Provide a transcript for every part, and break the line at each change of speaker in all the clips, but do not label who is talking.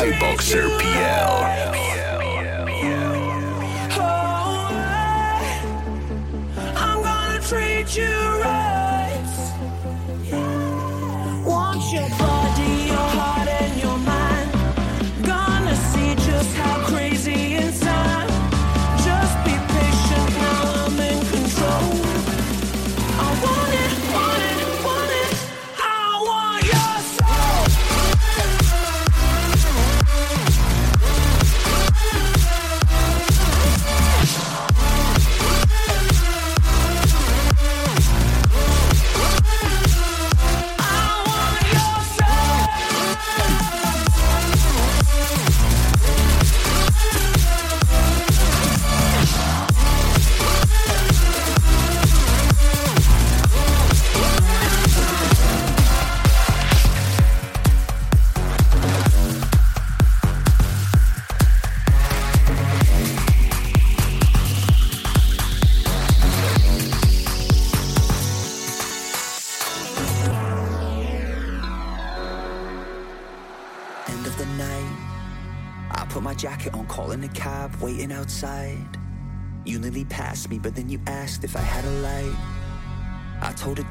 slash iboxerpl.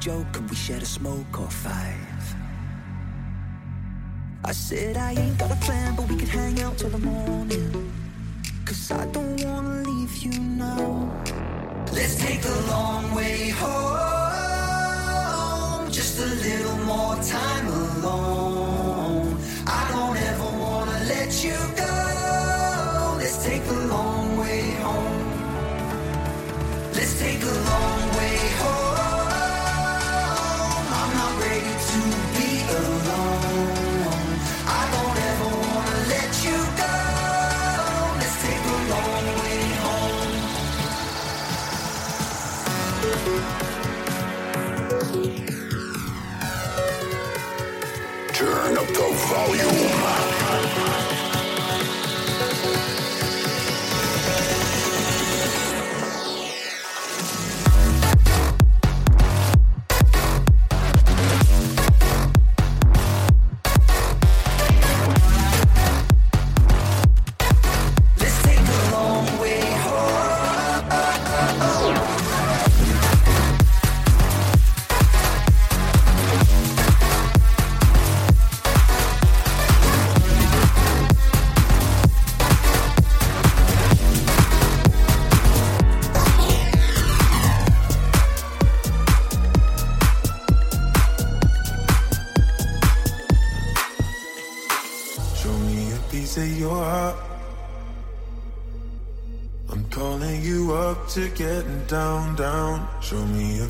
Joke and we shared a smoke or five. I said I ain't got a plan, but we could hang out till the morning.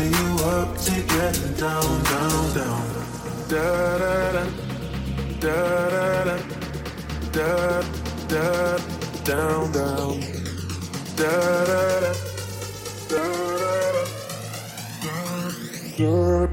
I'm you up to getting down, down, down. Da da da, da da da, da da down, down. Da da da, da da da, da down,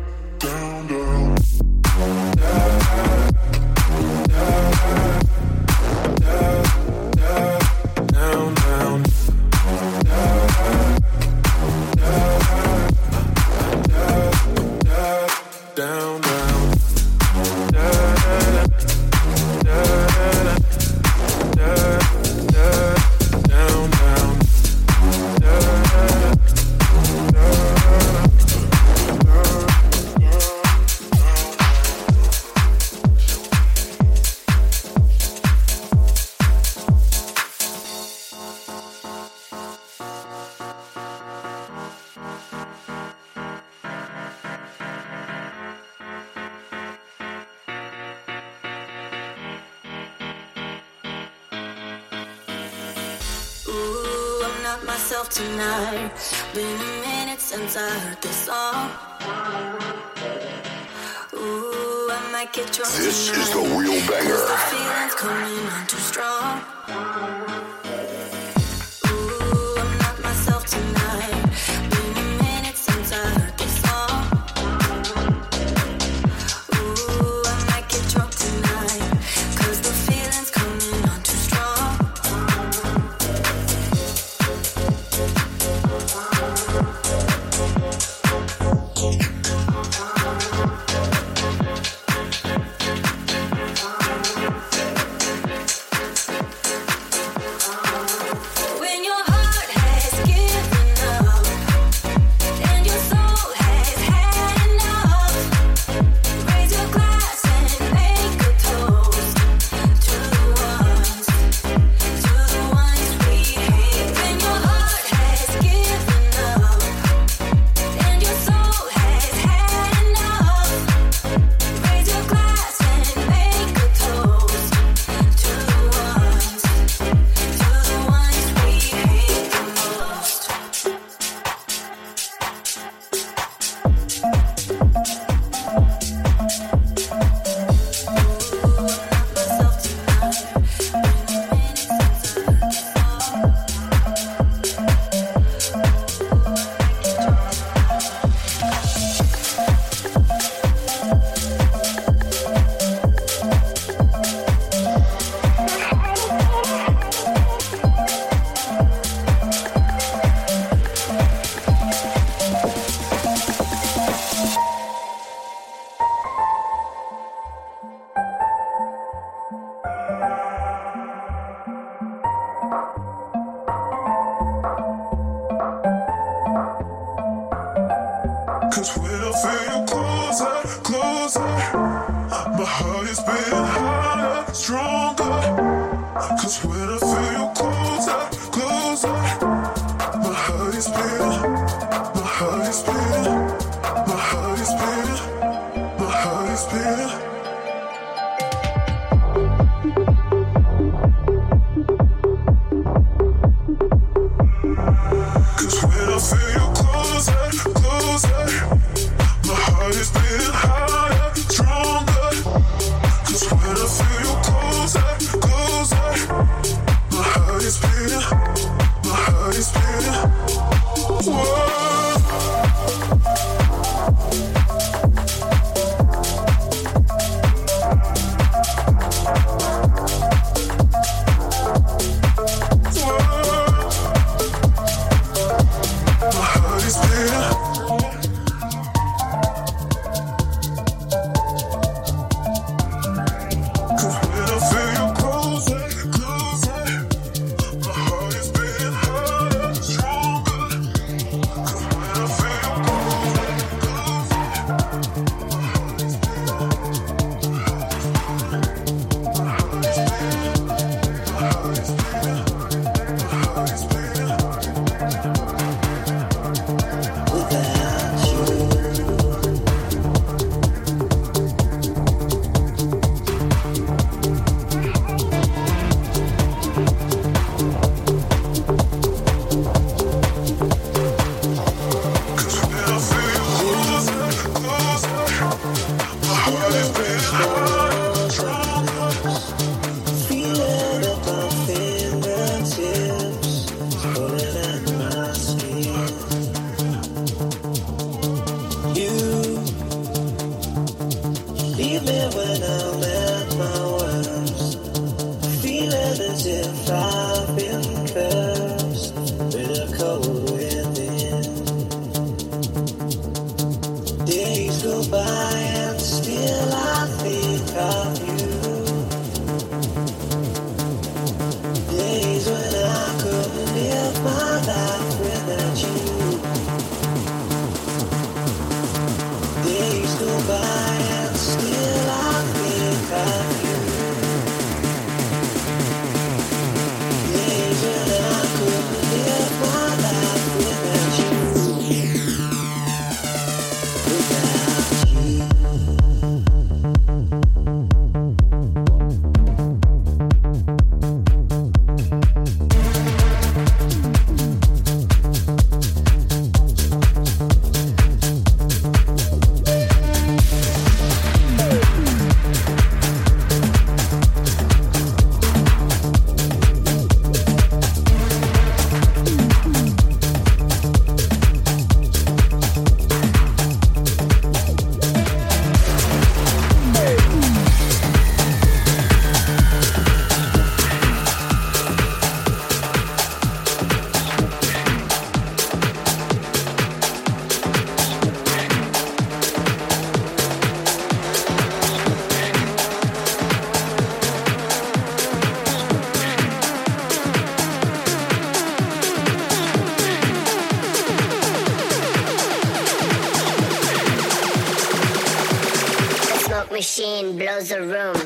Rosa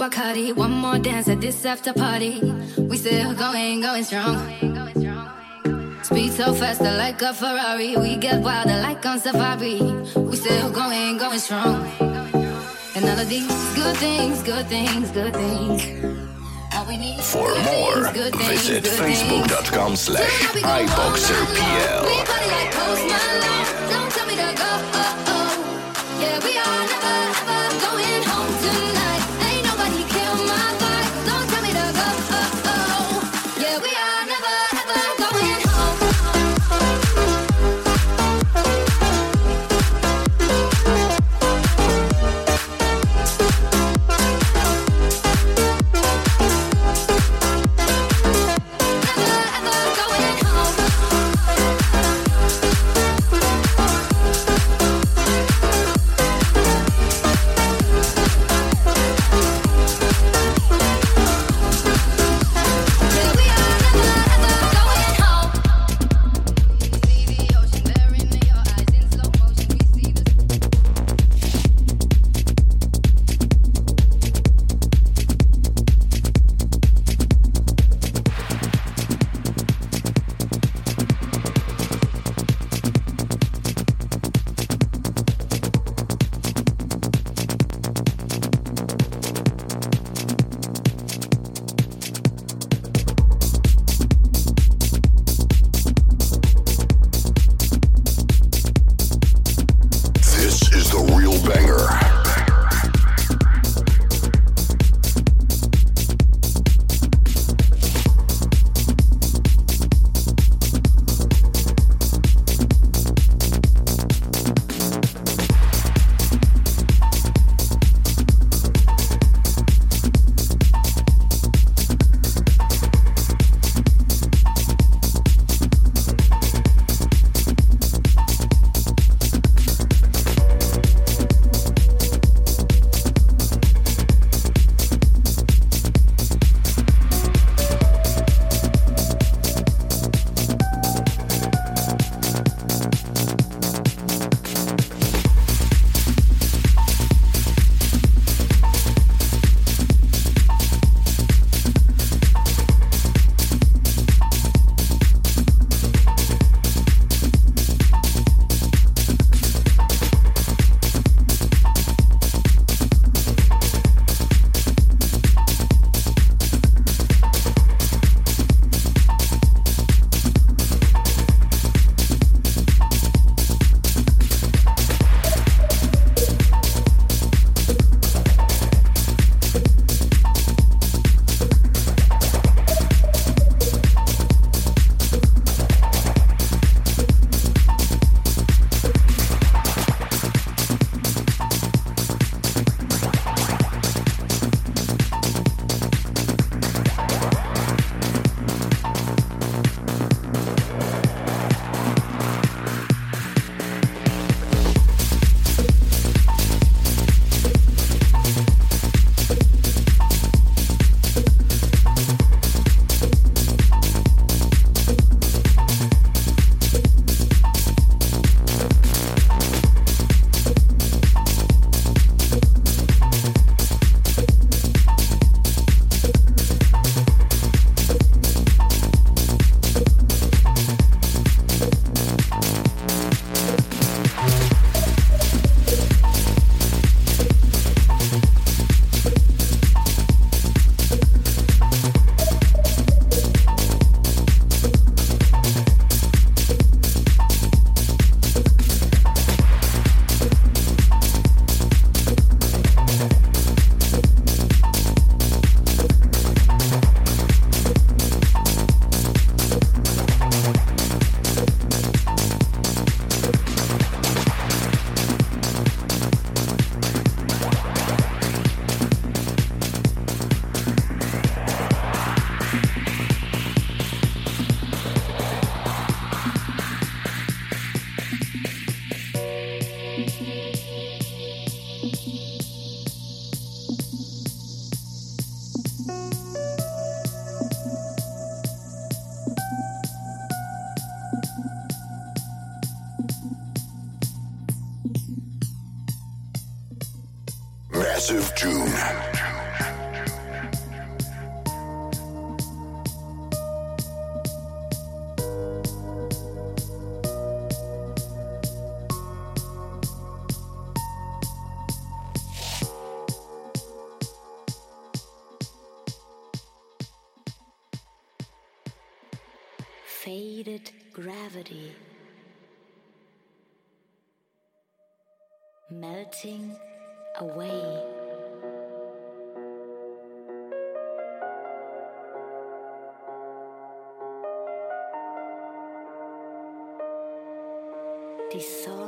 Bacardi. One more dance at this after party. We still going, going strong. Speed so fast, like a Ferrari. We get wilder like on safari. We still going, going strong. And all of these good things, good things, good things.
For more, visit facebook.com slash iboxerpl.
Away. Dissolve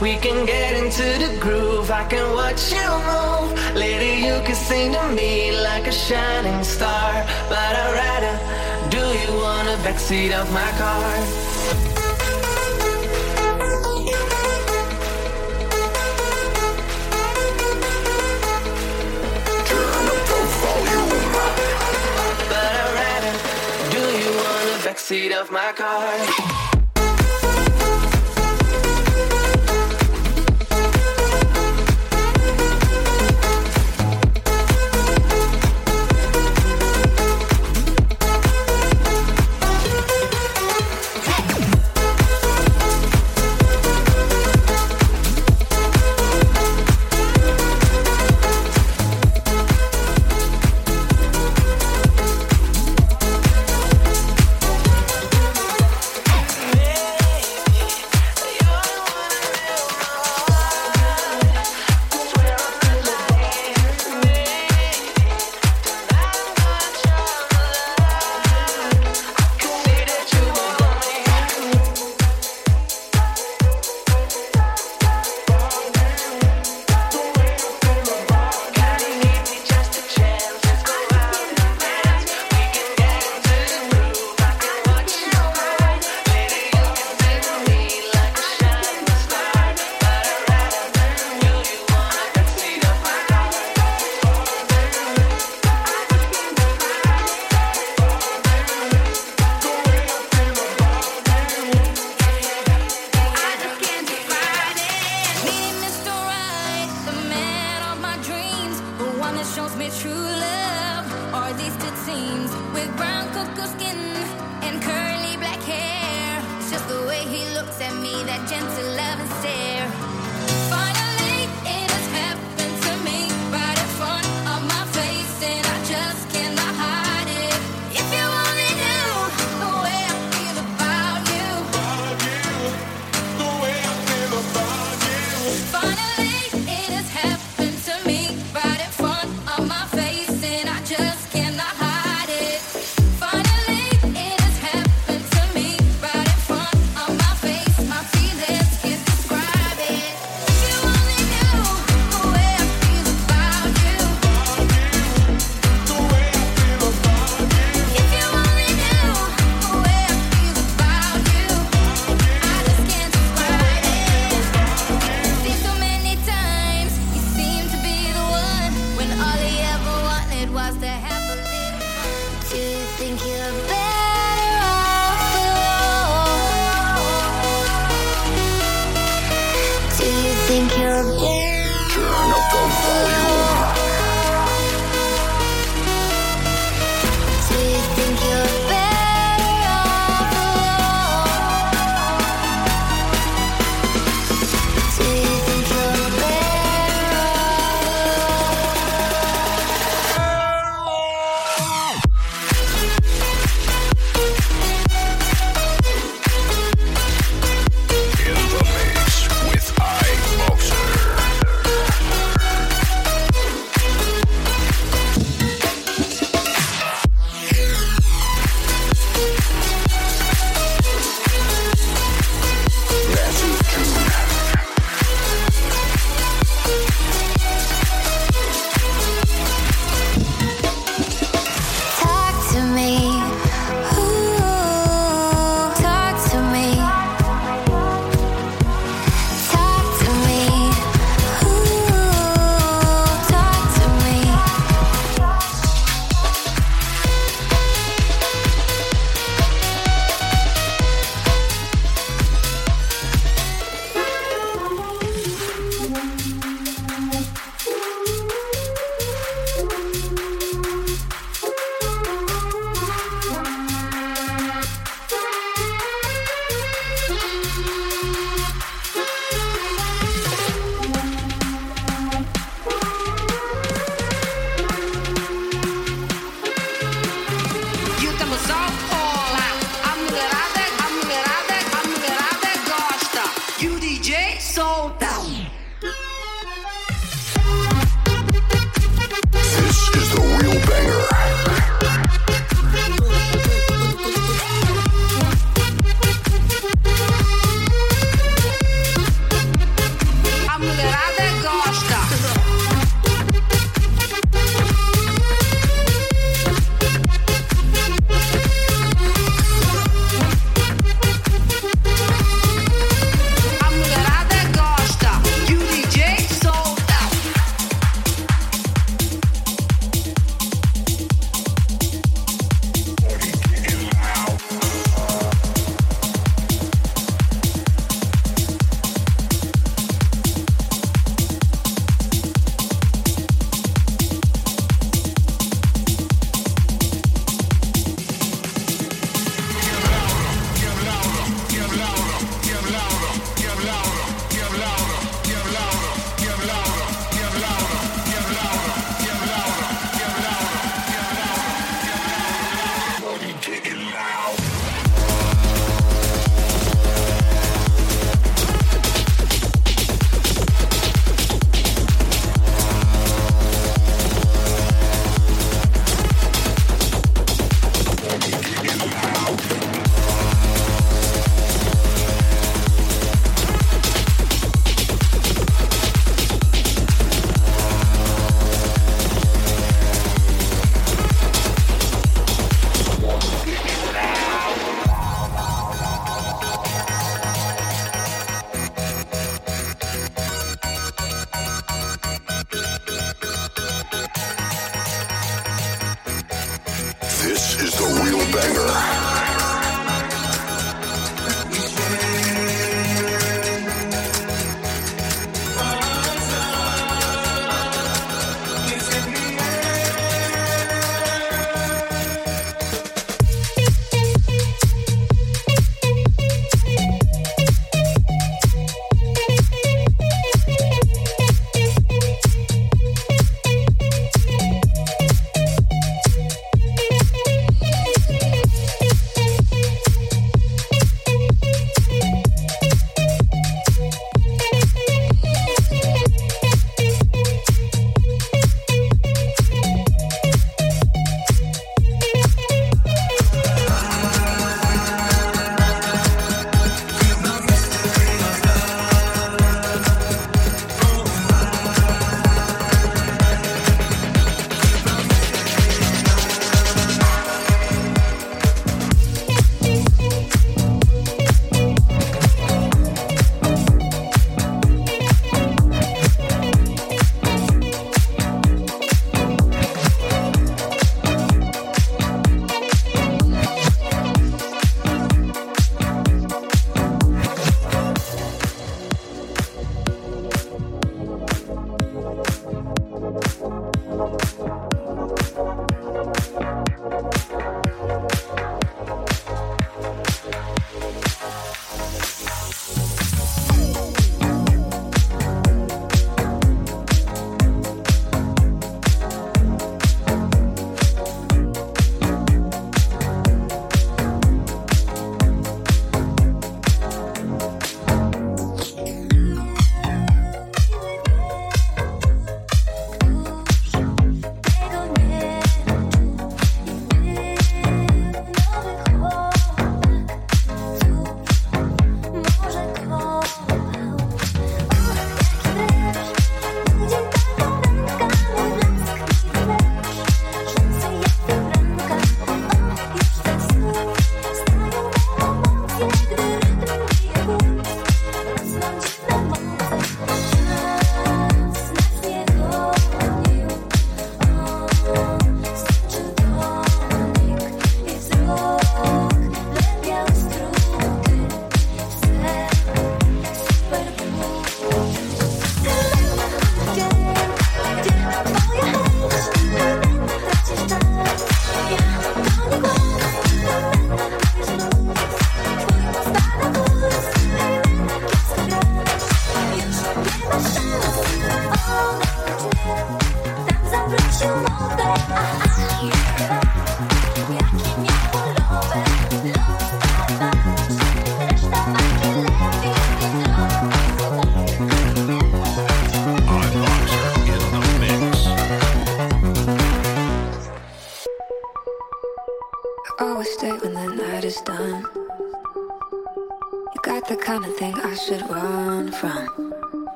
We can
get into the groove. I can watch you move. Later, you can sing to me like a shining star. But I'd rather do you on the backseat of my car.
backseat of my car.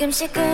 조금씩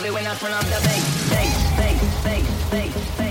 love it when I turn off the bass, bass, bass, bass, bass, bass.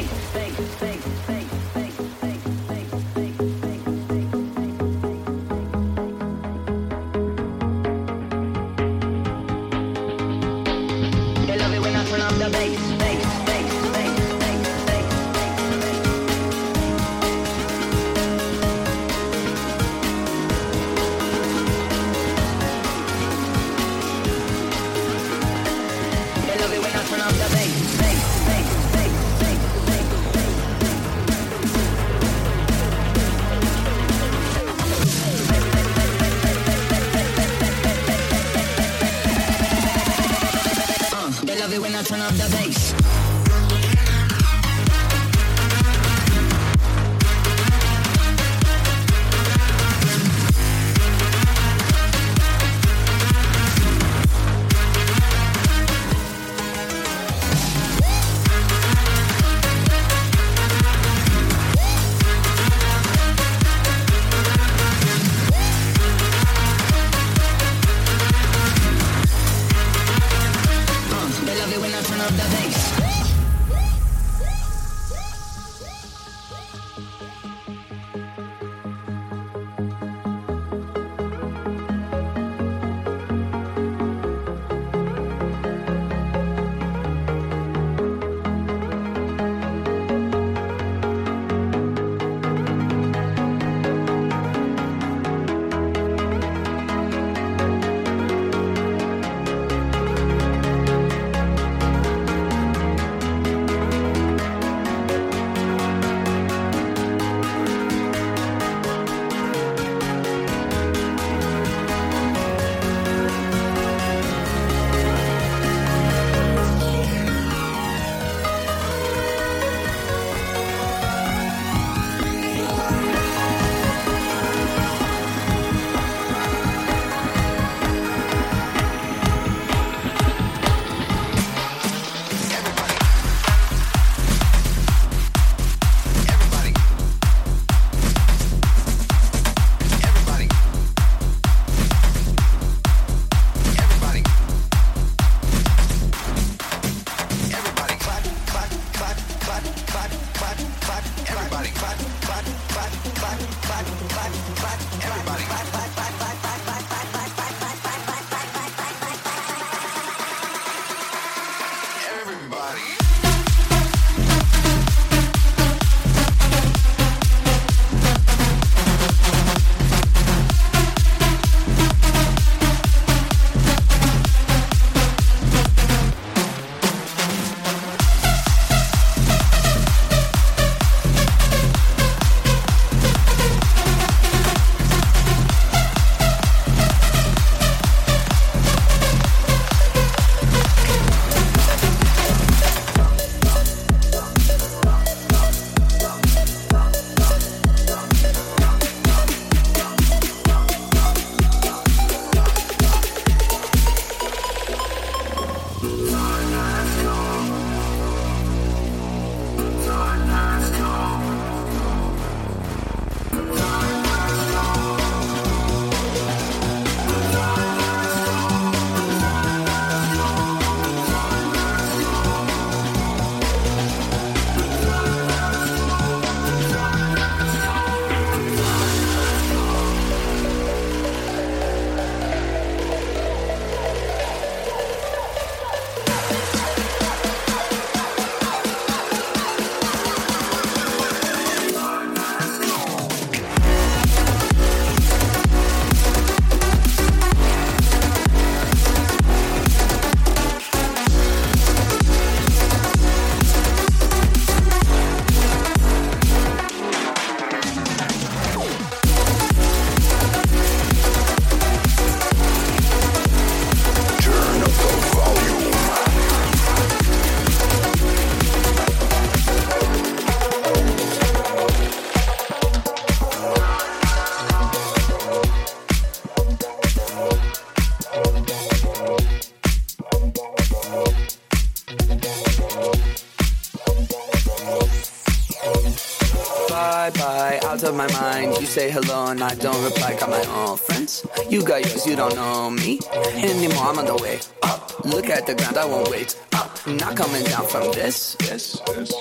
Mind. You say hello and I don't reply. Got my own friends. You got yours, you don't know me anymore. I'm on the way up. Look at the ground, I won't wait up. Not coming down from this. This, this.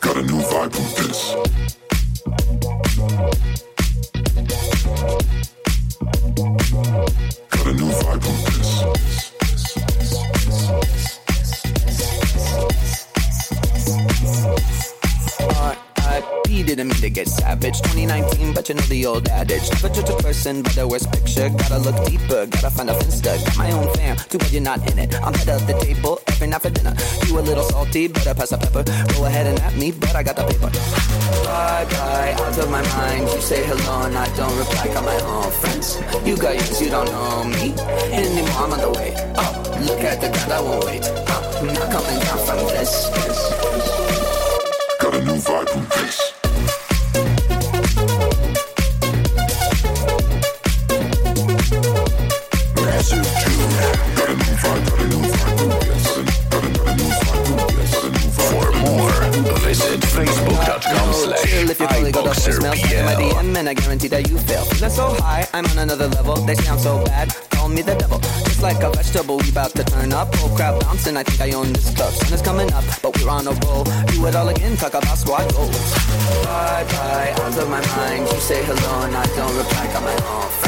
Got a new vibe from this.
The old adage. Never judge a person by the worst picture. Gotta look deeper, gotta find a finster. Got my own fam, too bad you're not in it. I'm head of the table every night for dinner. You a little salty, better pass the pepper. Go ahead and at me, but I got the paper. Bye bye, out of my mind. You say hello and I don't reply. Got my own friends. You got yours, you don't know me anymore. I'm on the way up. Look at the ground, I won't wait up. Not coming down from this.
Got a new vibe
another level. They sound so bad, call me the devil. Just like a vegetable, we about to turn up. Whole crowd bouncing, I think I own this club. Sun is coming up, but we're on a roll. Do it all again, talk about squad goals. Bye bye, out of my mind. You say hello and I don't reply. Got my own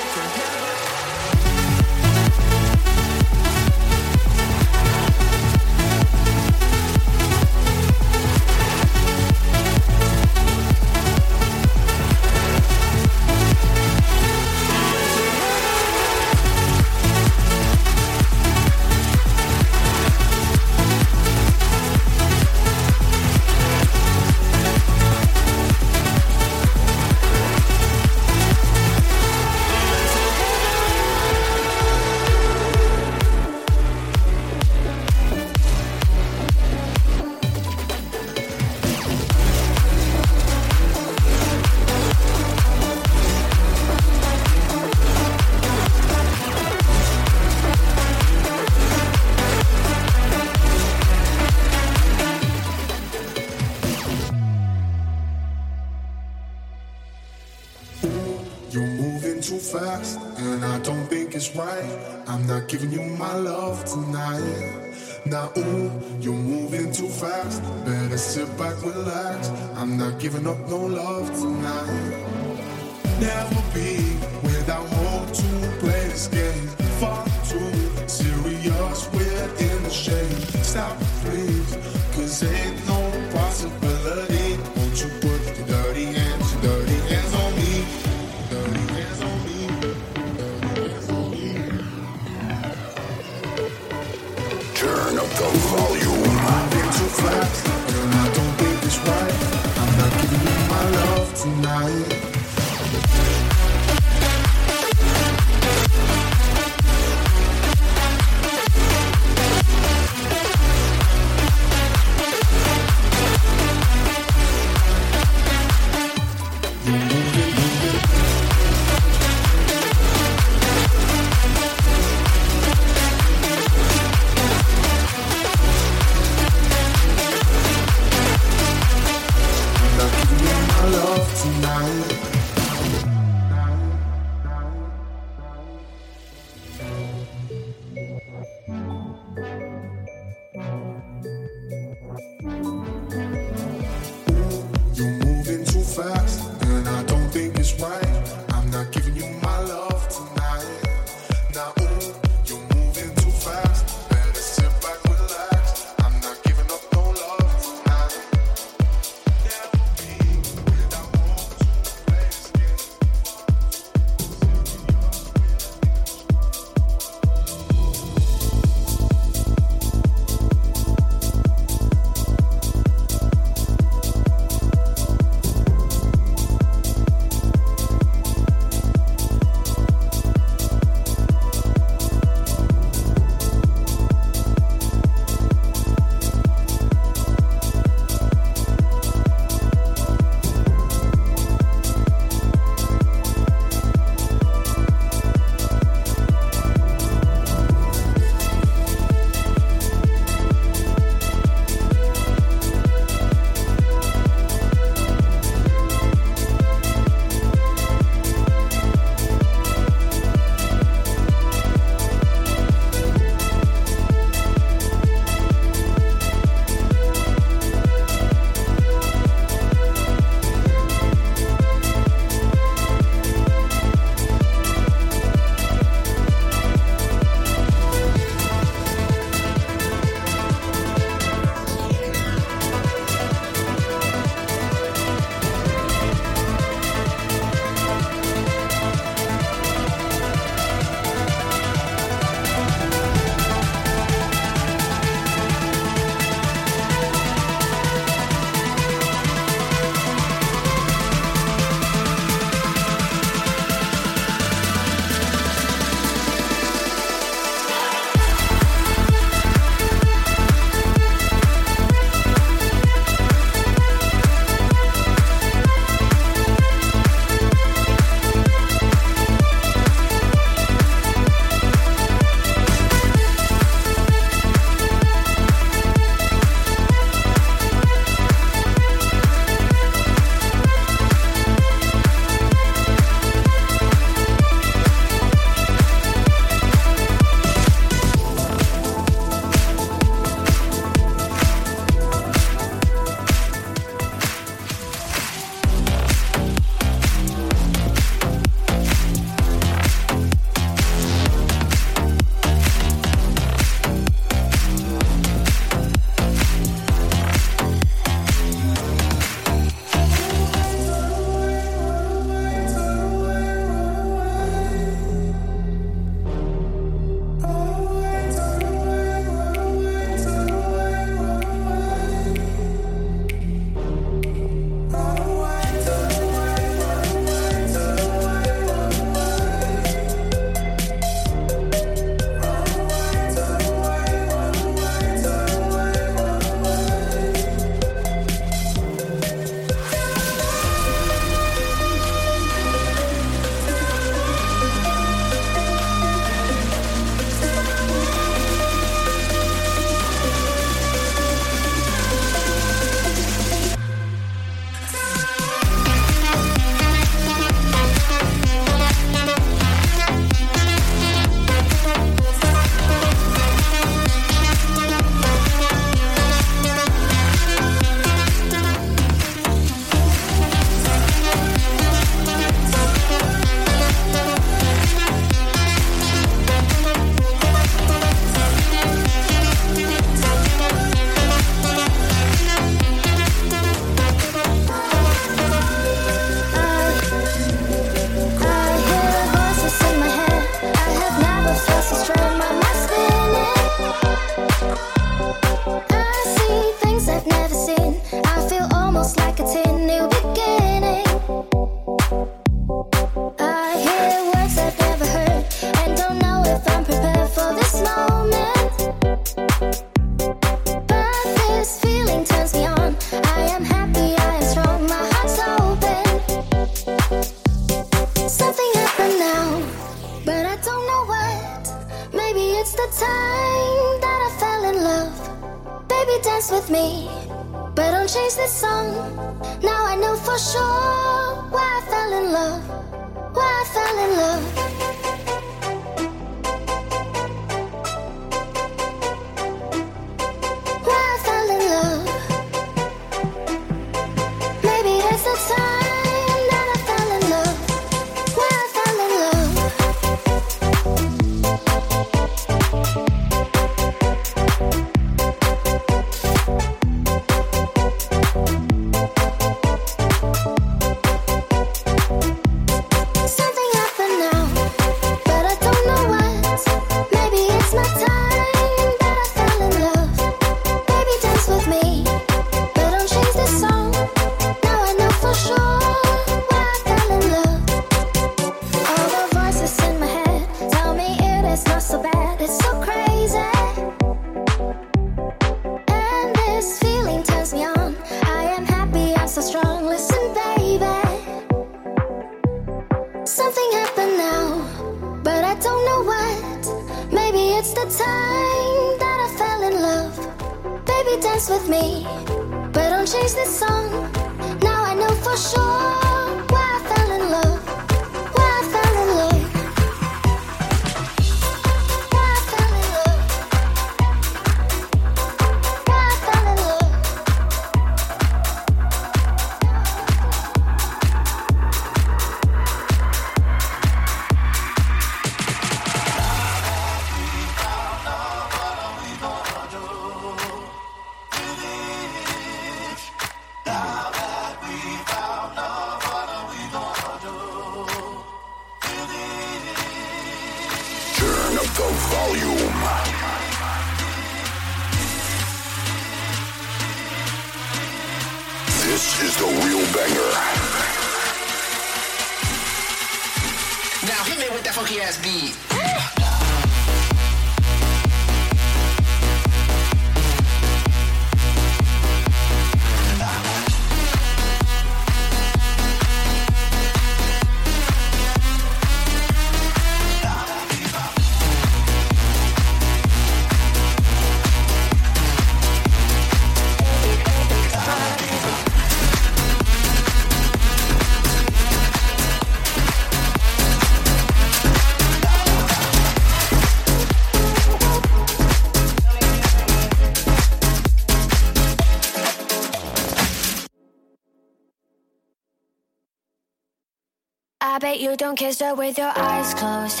I bet you don't kiss her with your eyes closed.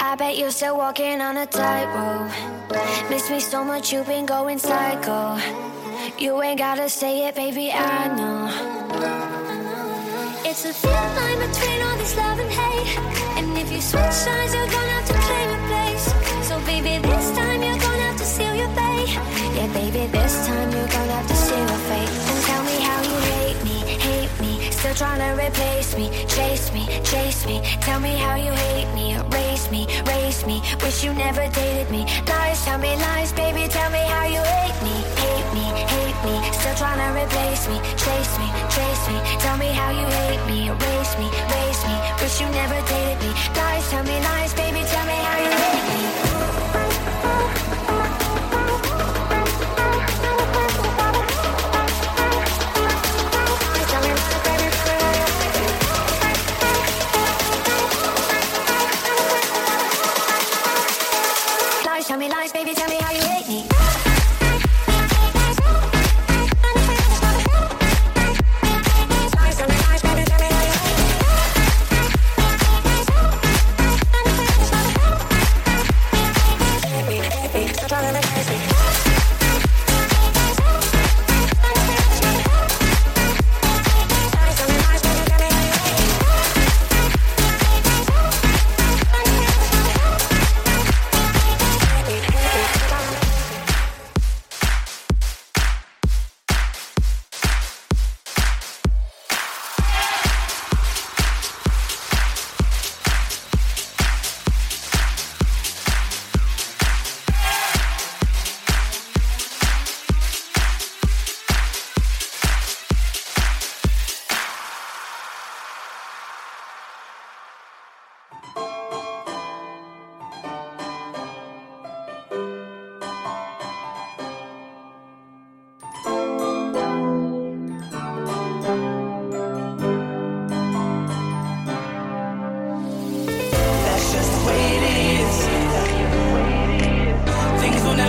I bet you're still walking on a tightrope. Miss me so much, you've been going psycho. You ain't gotta say it, baby, I know. It's a thin line between all this love and hate. And if you switch sides, you're gonna have to claim your place. So, baby, this time you're gonna have to seal your fate. Yeah, baby, this time you're gonna have to seal your fate. Still trying to replace me, chase me, chase me. Tell me how you hate me, erase me, race me. Wish you never dated me. Lies, tell me lies, baby. Tell me how you hate me, hate me, hate me. Still trying to replace me, chase me, chase me. Tell me how you hate me, erase me, race me. Wish you never dated me. Lies, tell me lies, baby. Tell me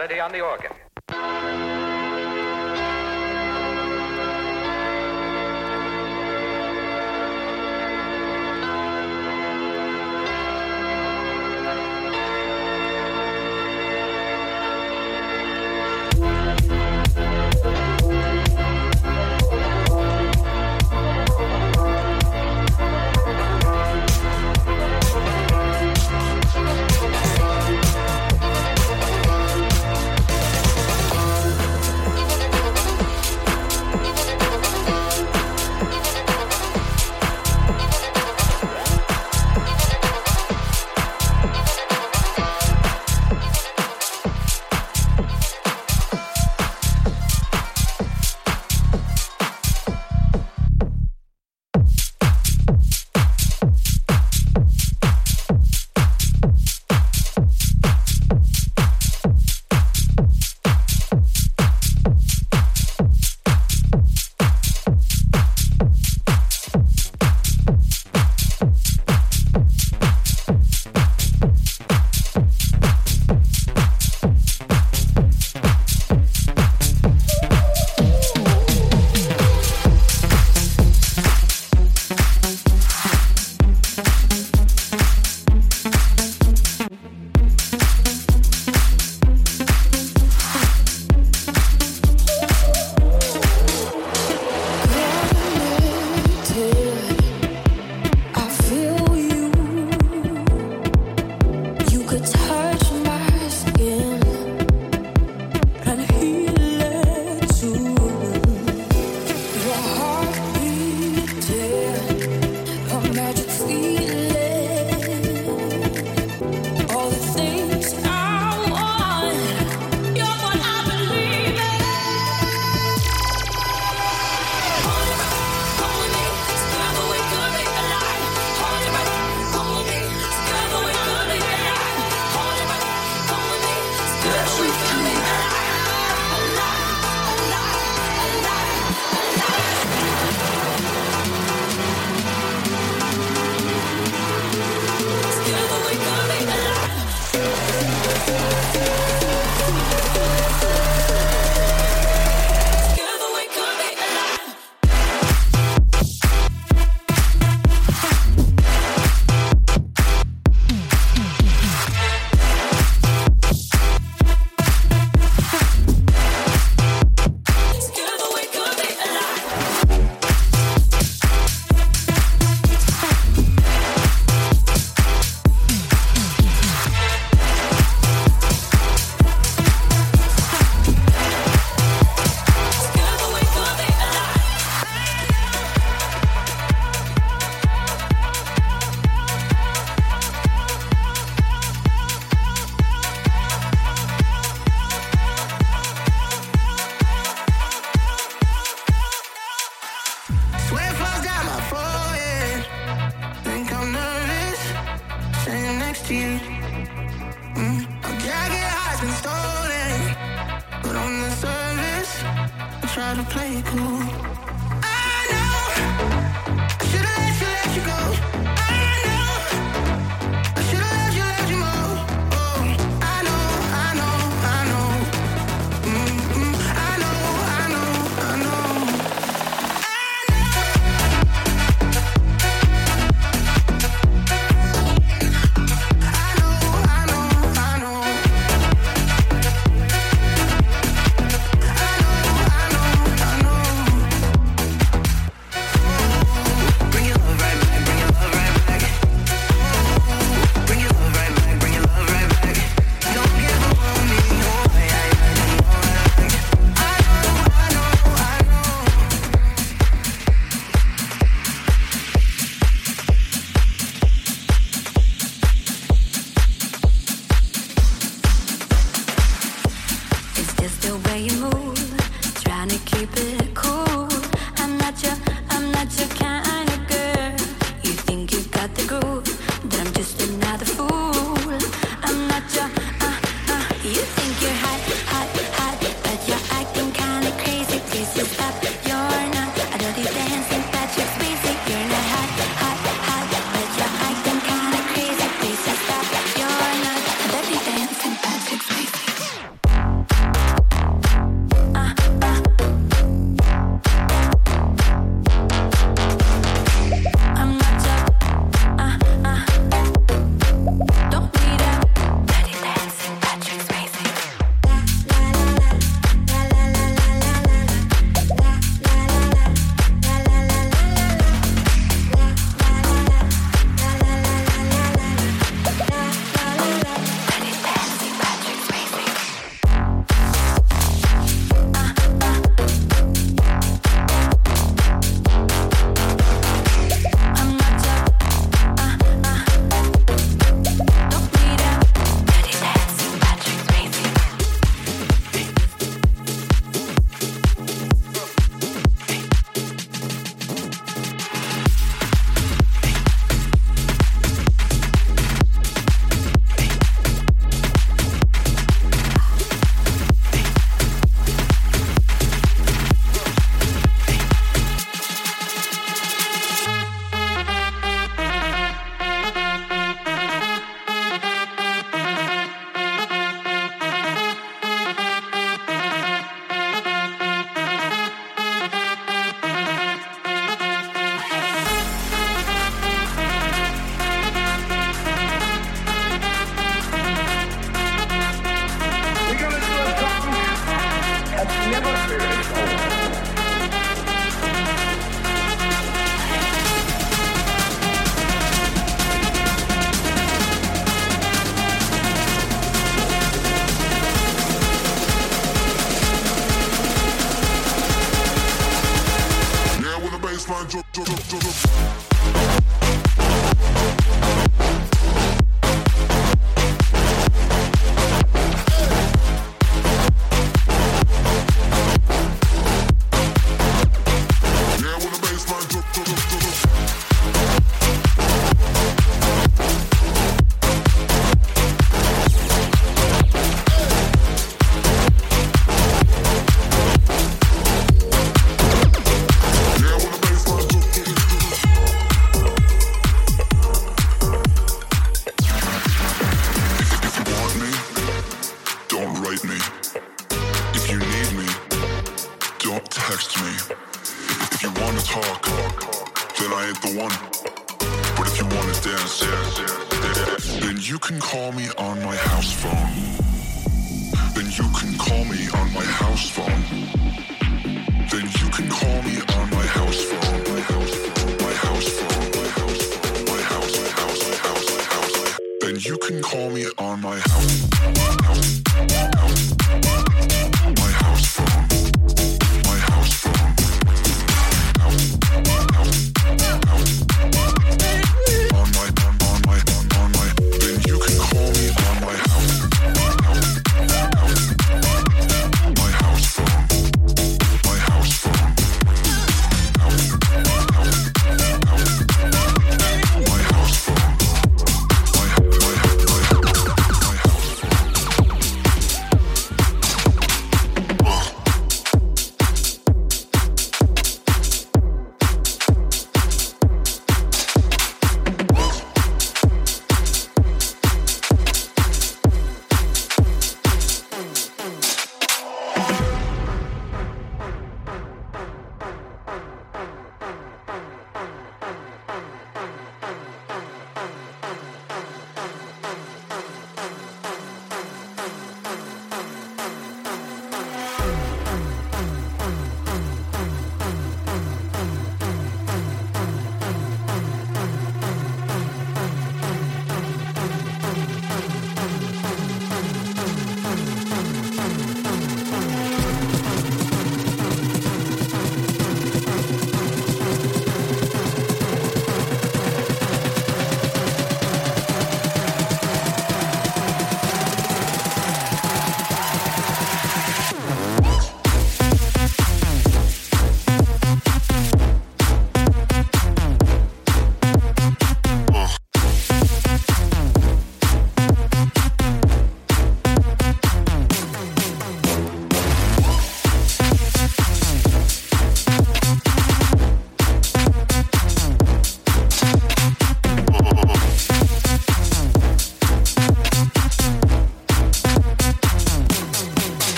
On the organ.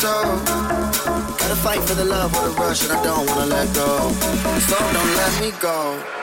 toe. Gotta fight for the love of the rush, and I don't wanna let go. So don't let me go.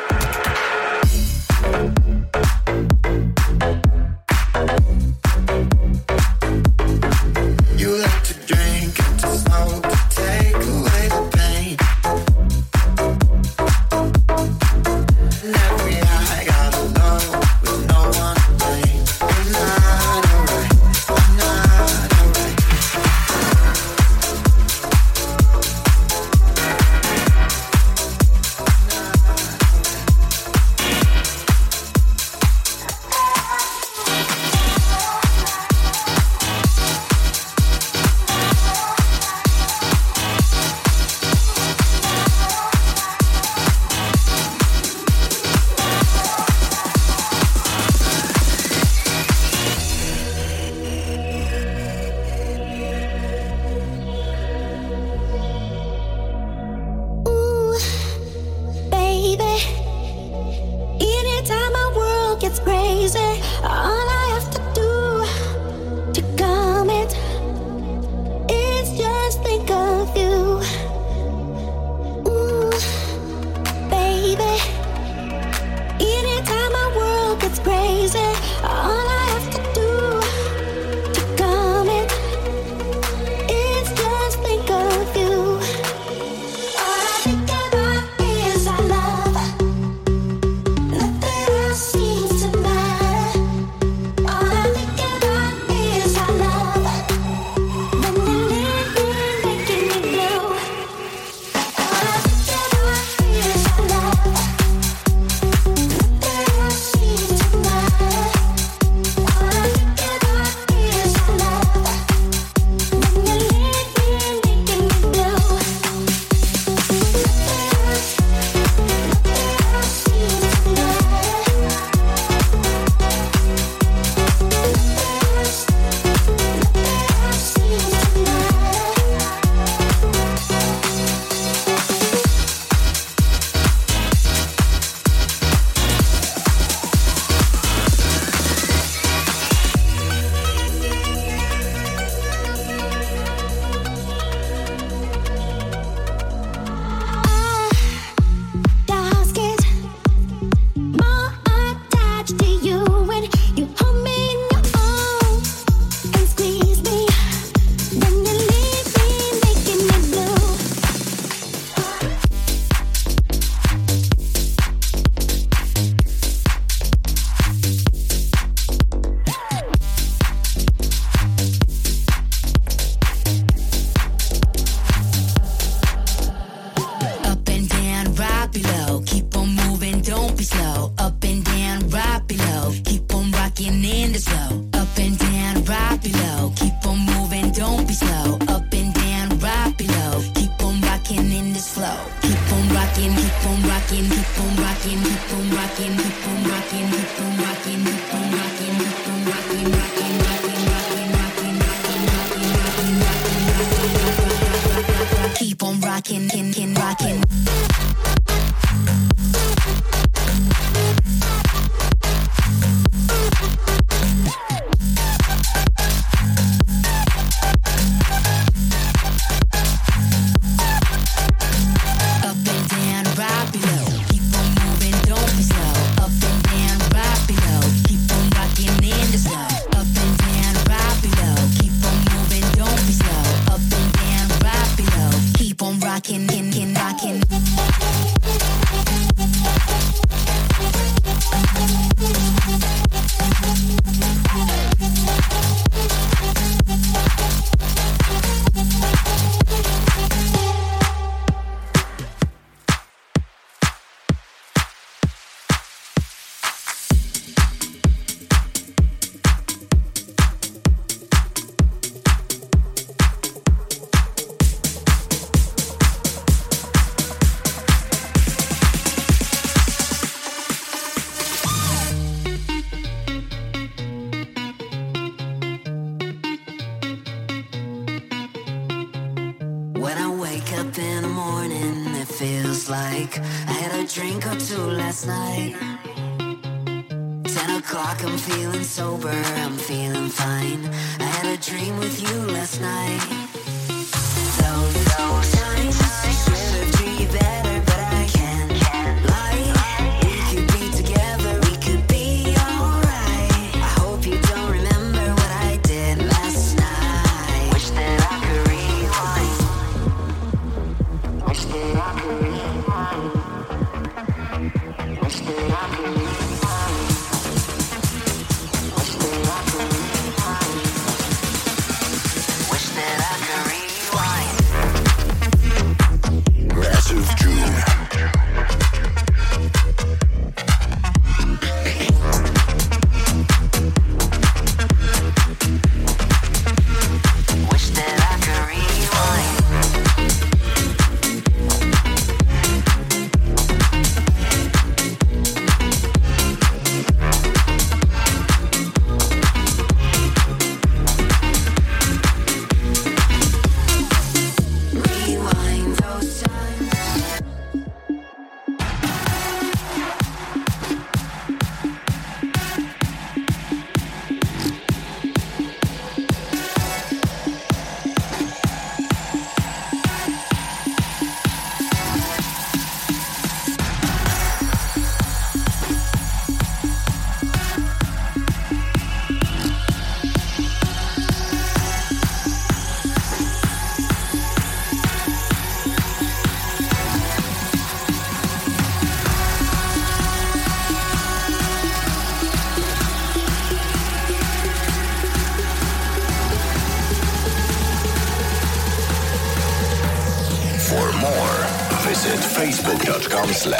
facebook.com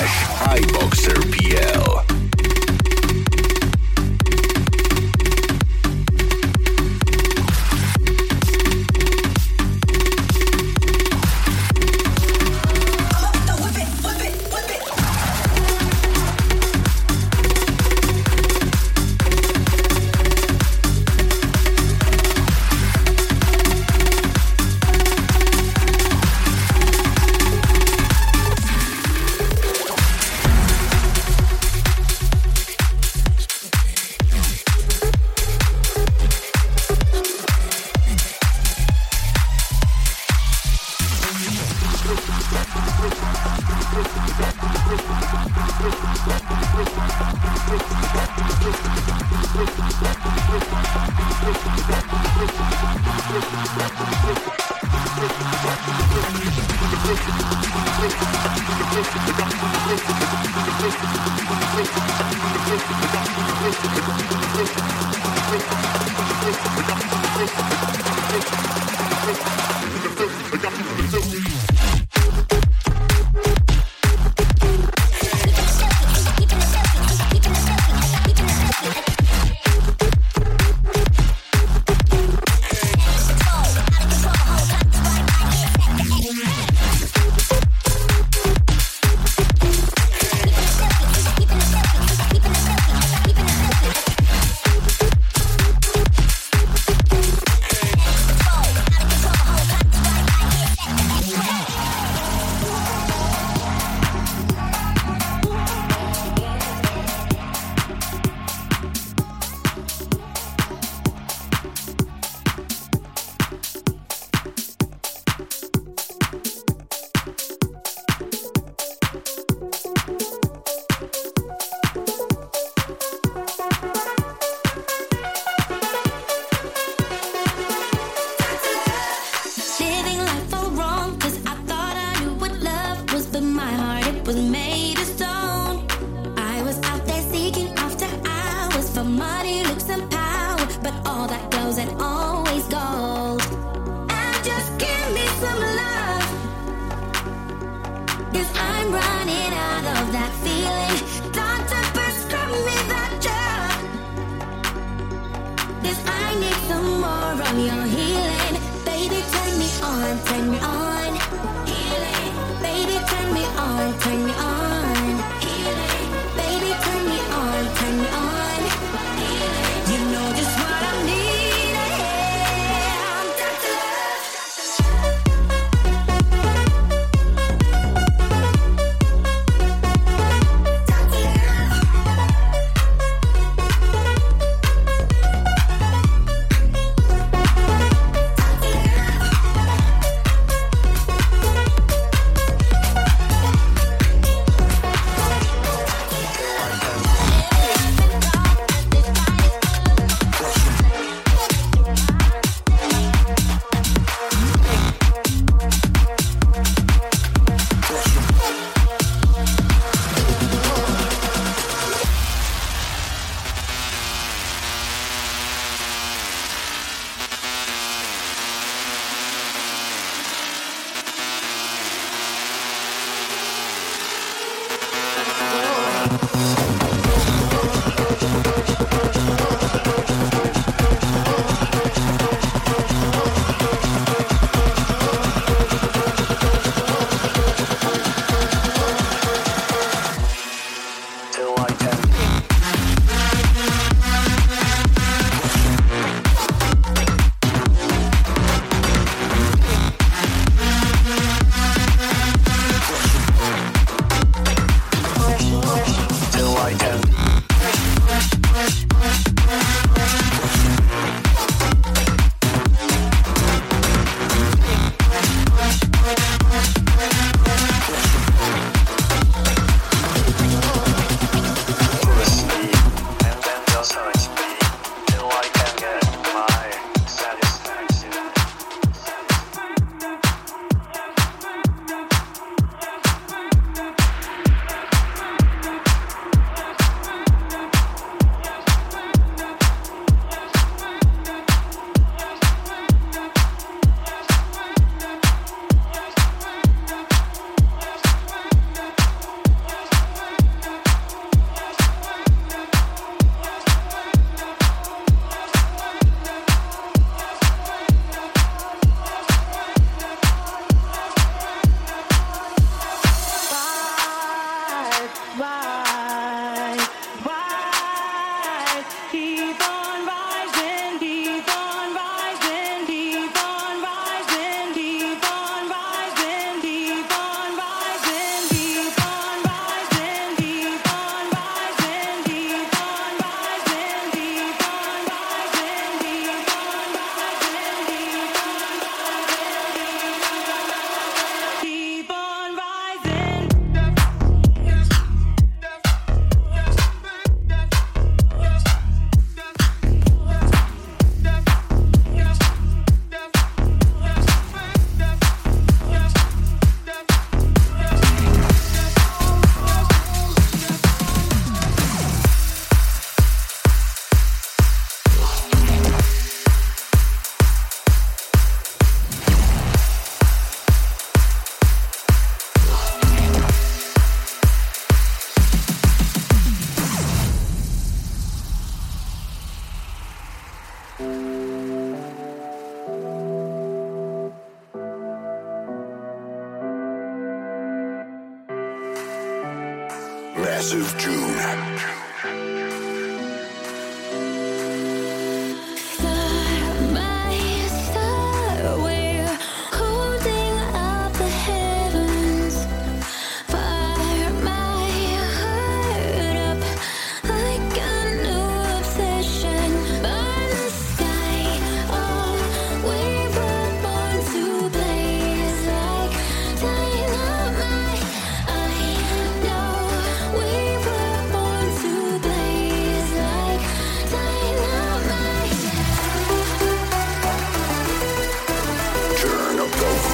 iBoxerPL.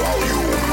Volume.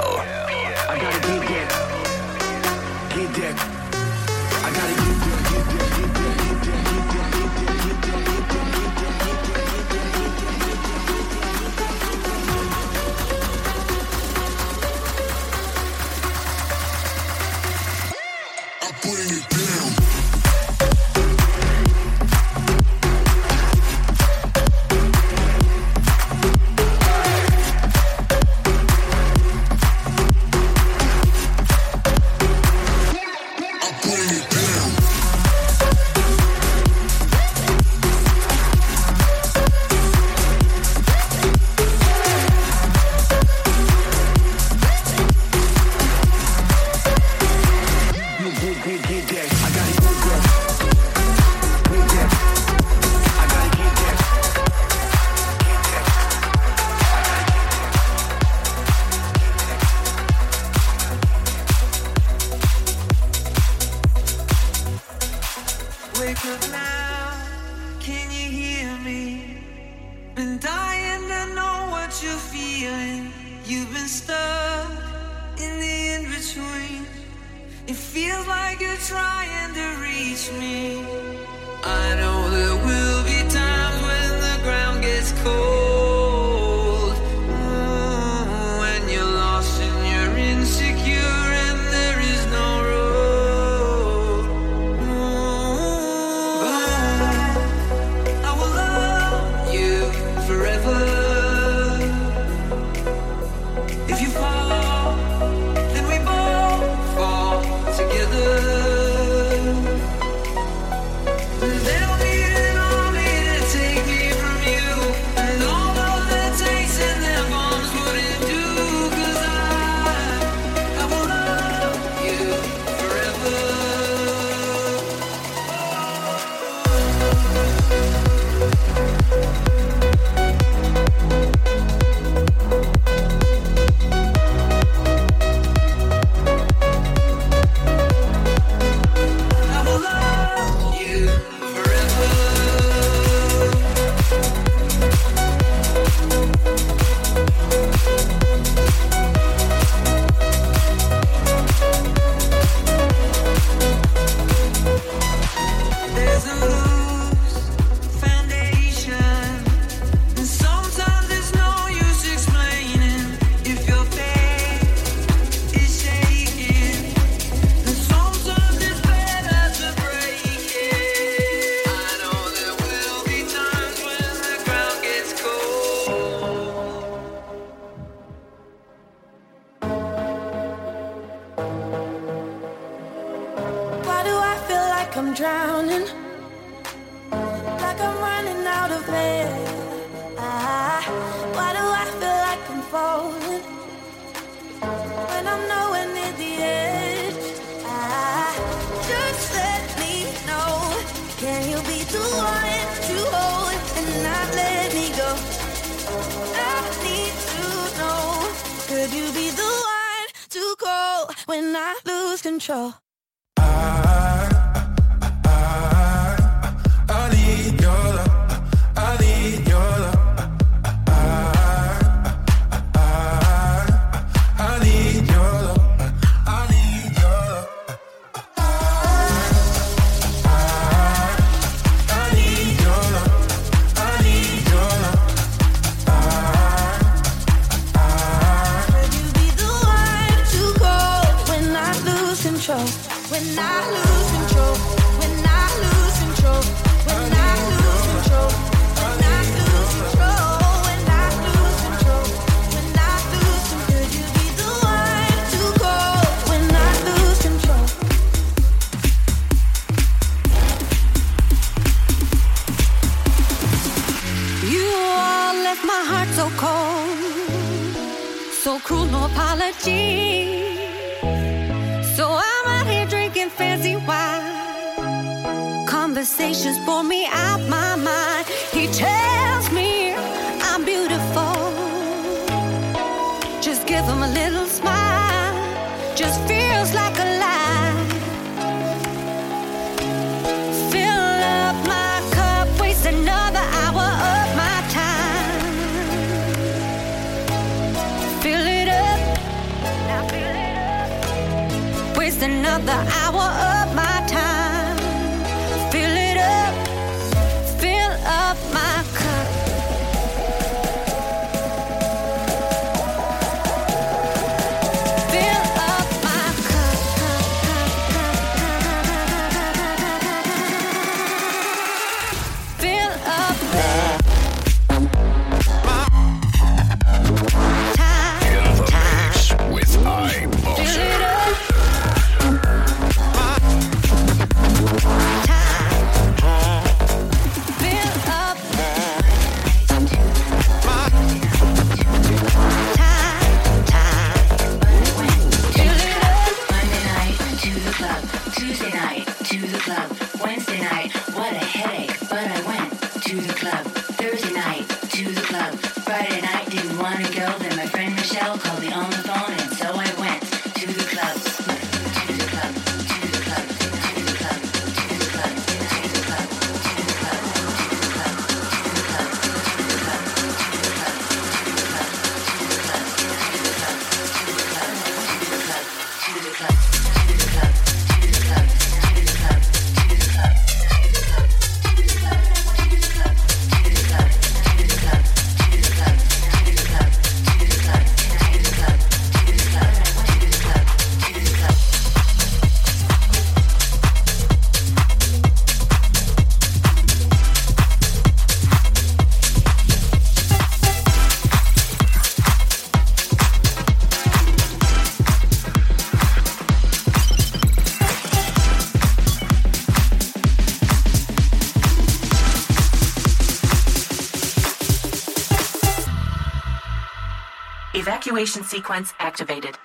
Evacuation sequence activated.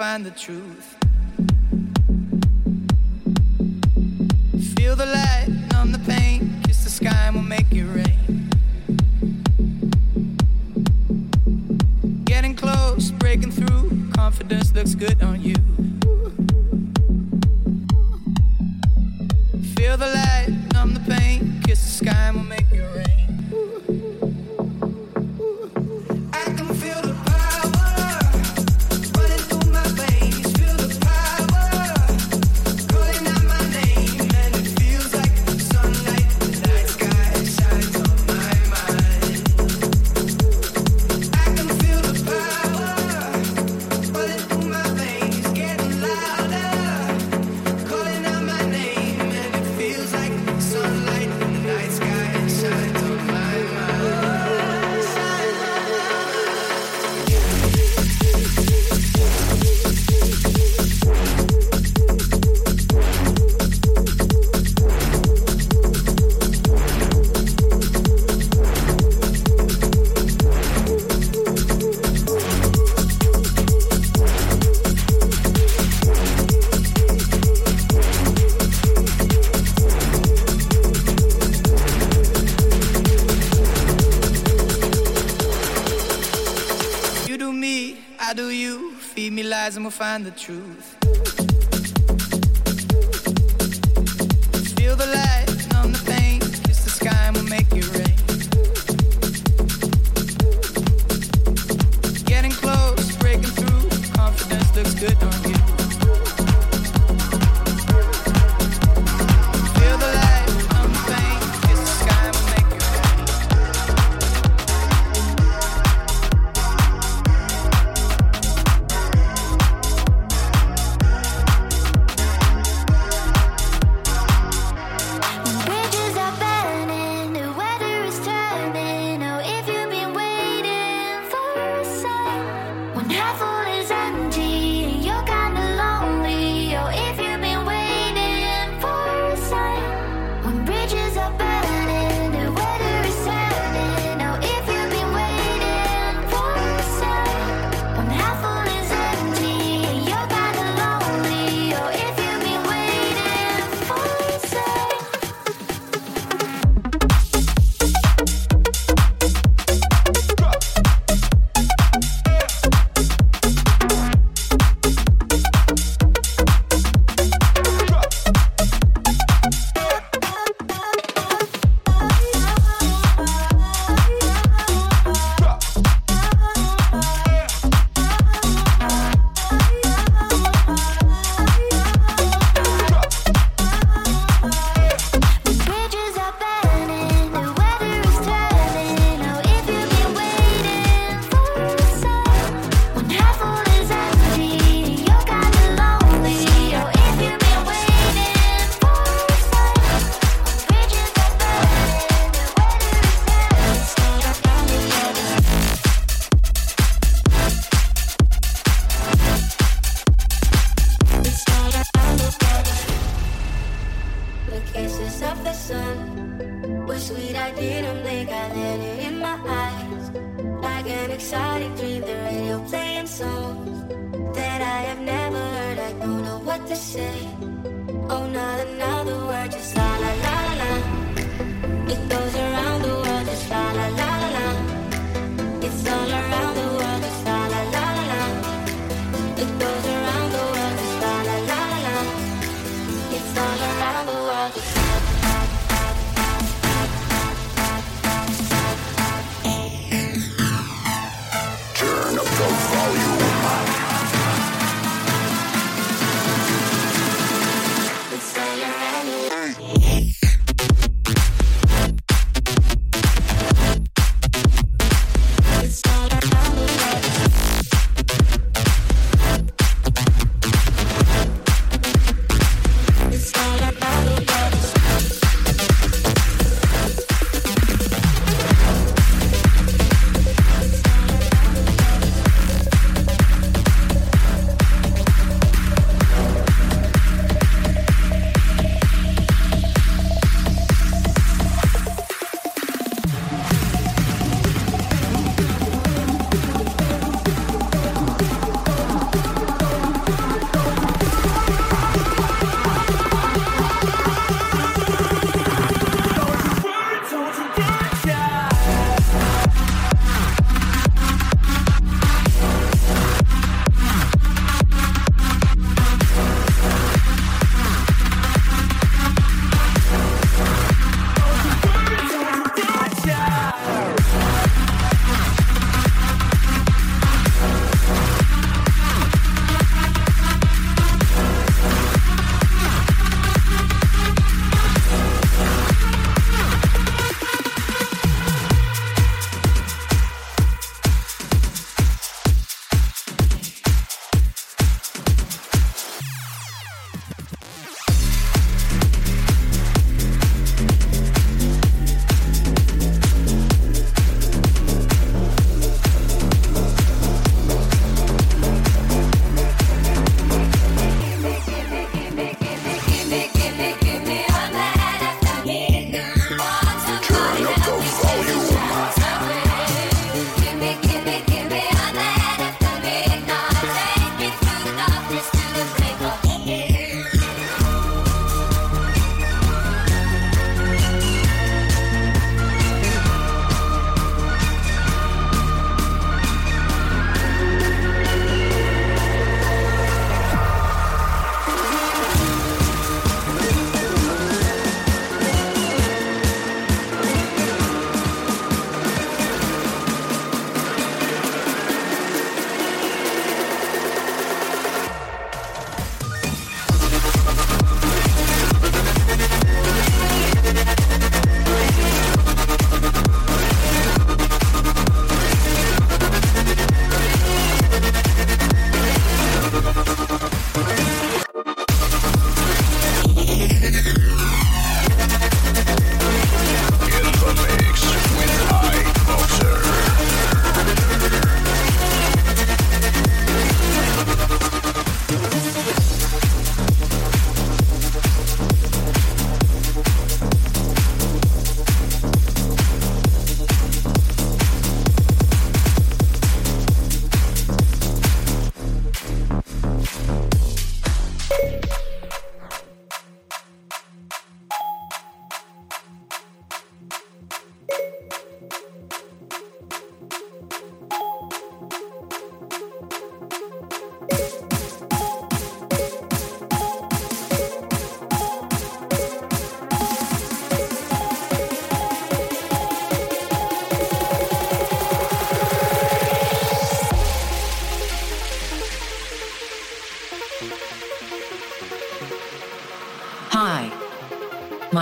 Find the truth.
Find the truth.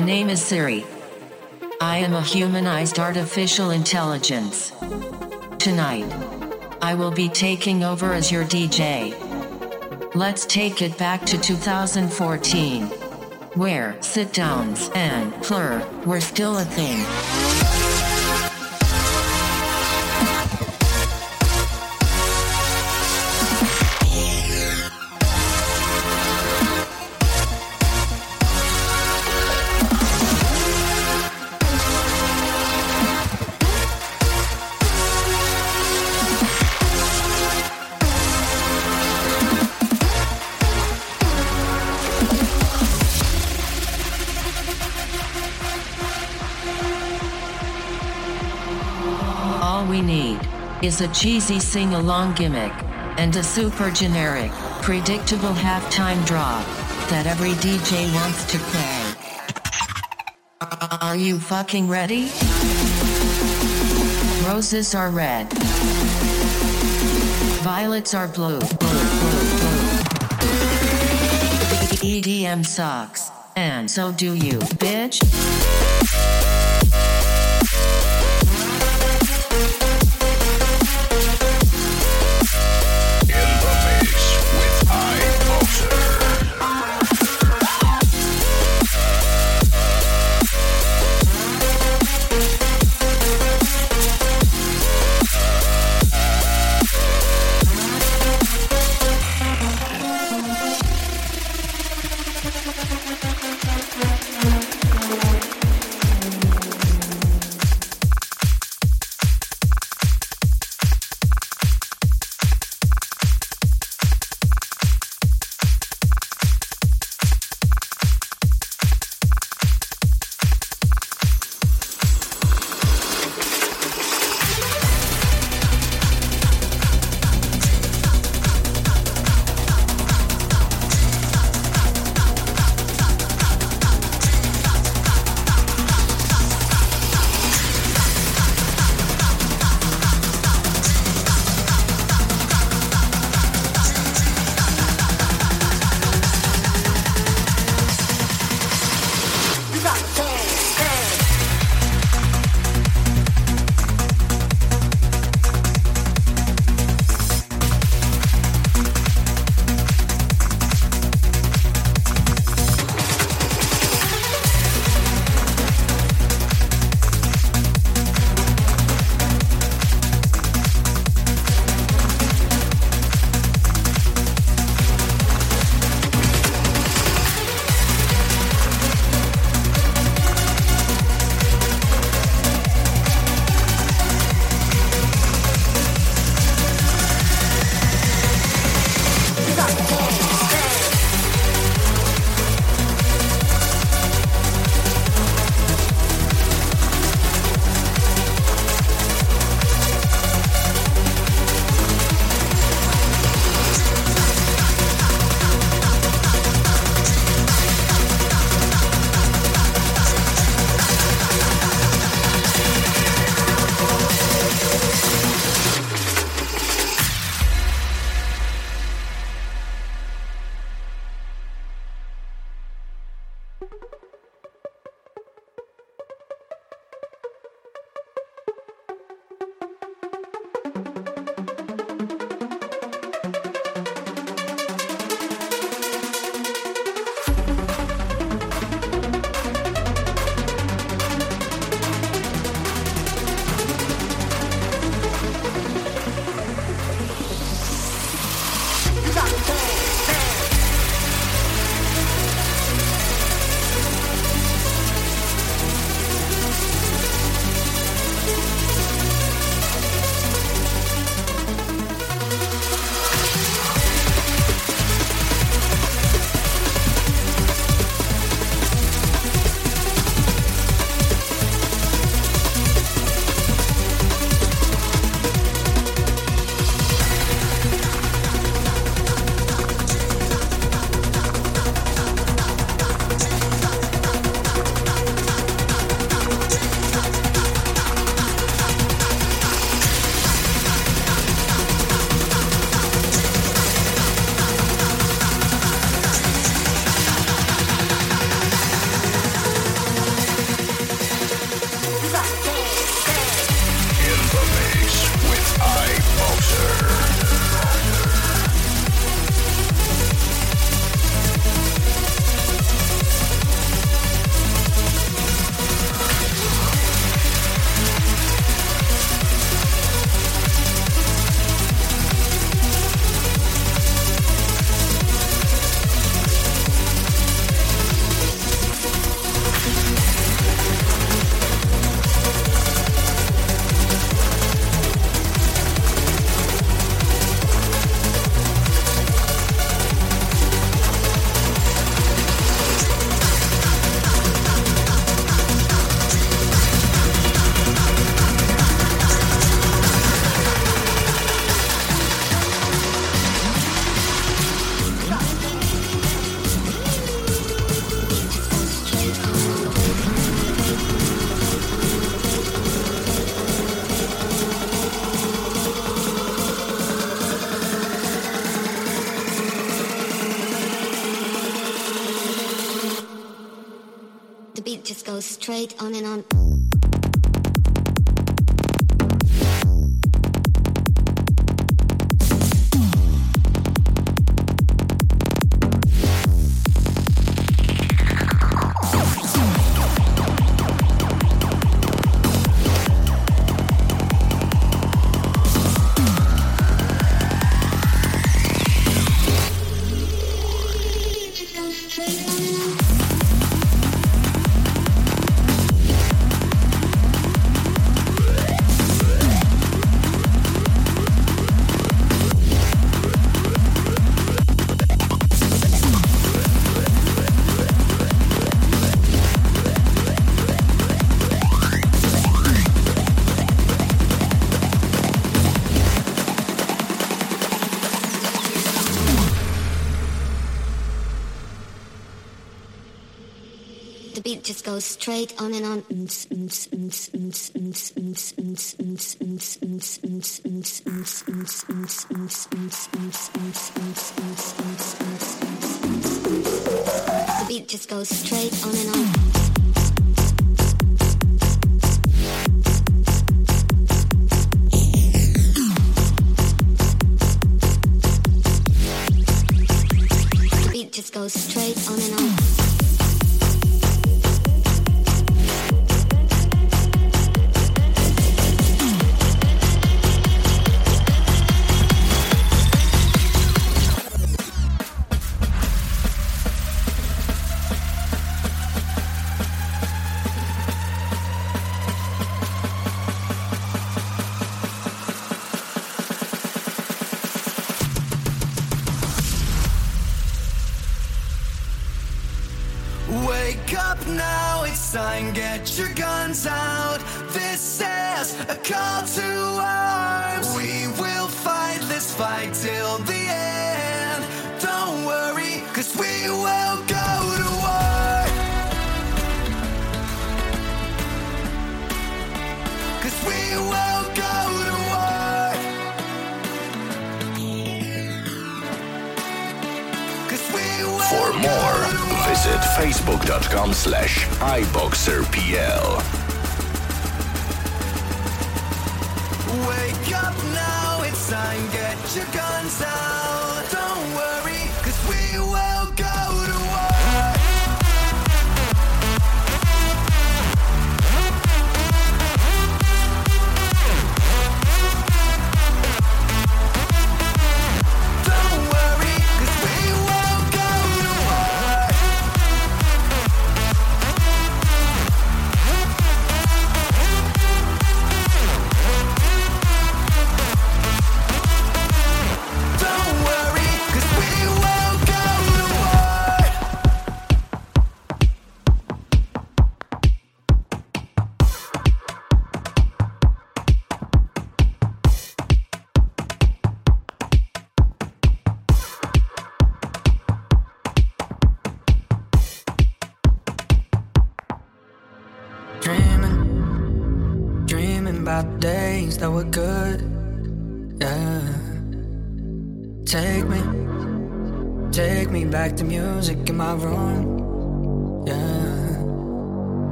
My
name is Siri. I am a humanized artificial intelligence. Tonight, I will be taking over as your DJ. Let's take it back to 2014, where sit downs and plur were still a thing. Is a cheesy sing along gimmick and a super generic, predictable halftime drop that every DJ wants to play. Are you fucking ready? Roses are red. Violets are blue. blue, blue, blue. EDM sucks. And so do you, bitch.
おねの goes straight on and on. The beat just goes straight on and on. goes straight on and on.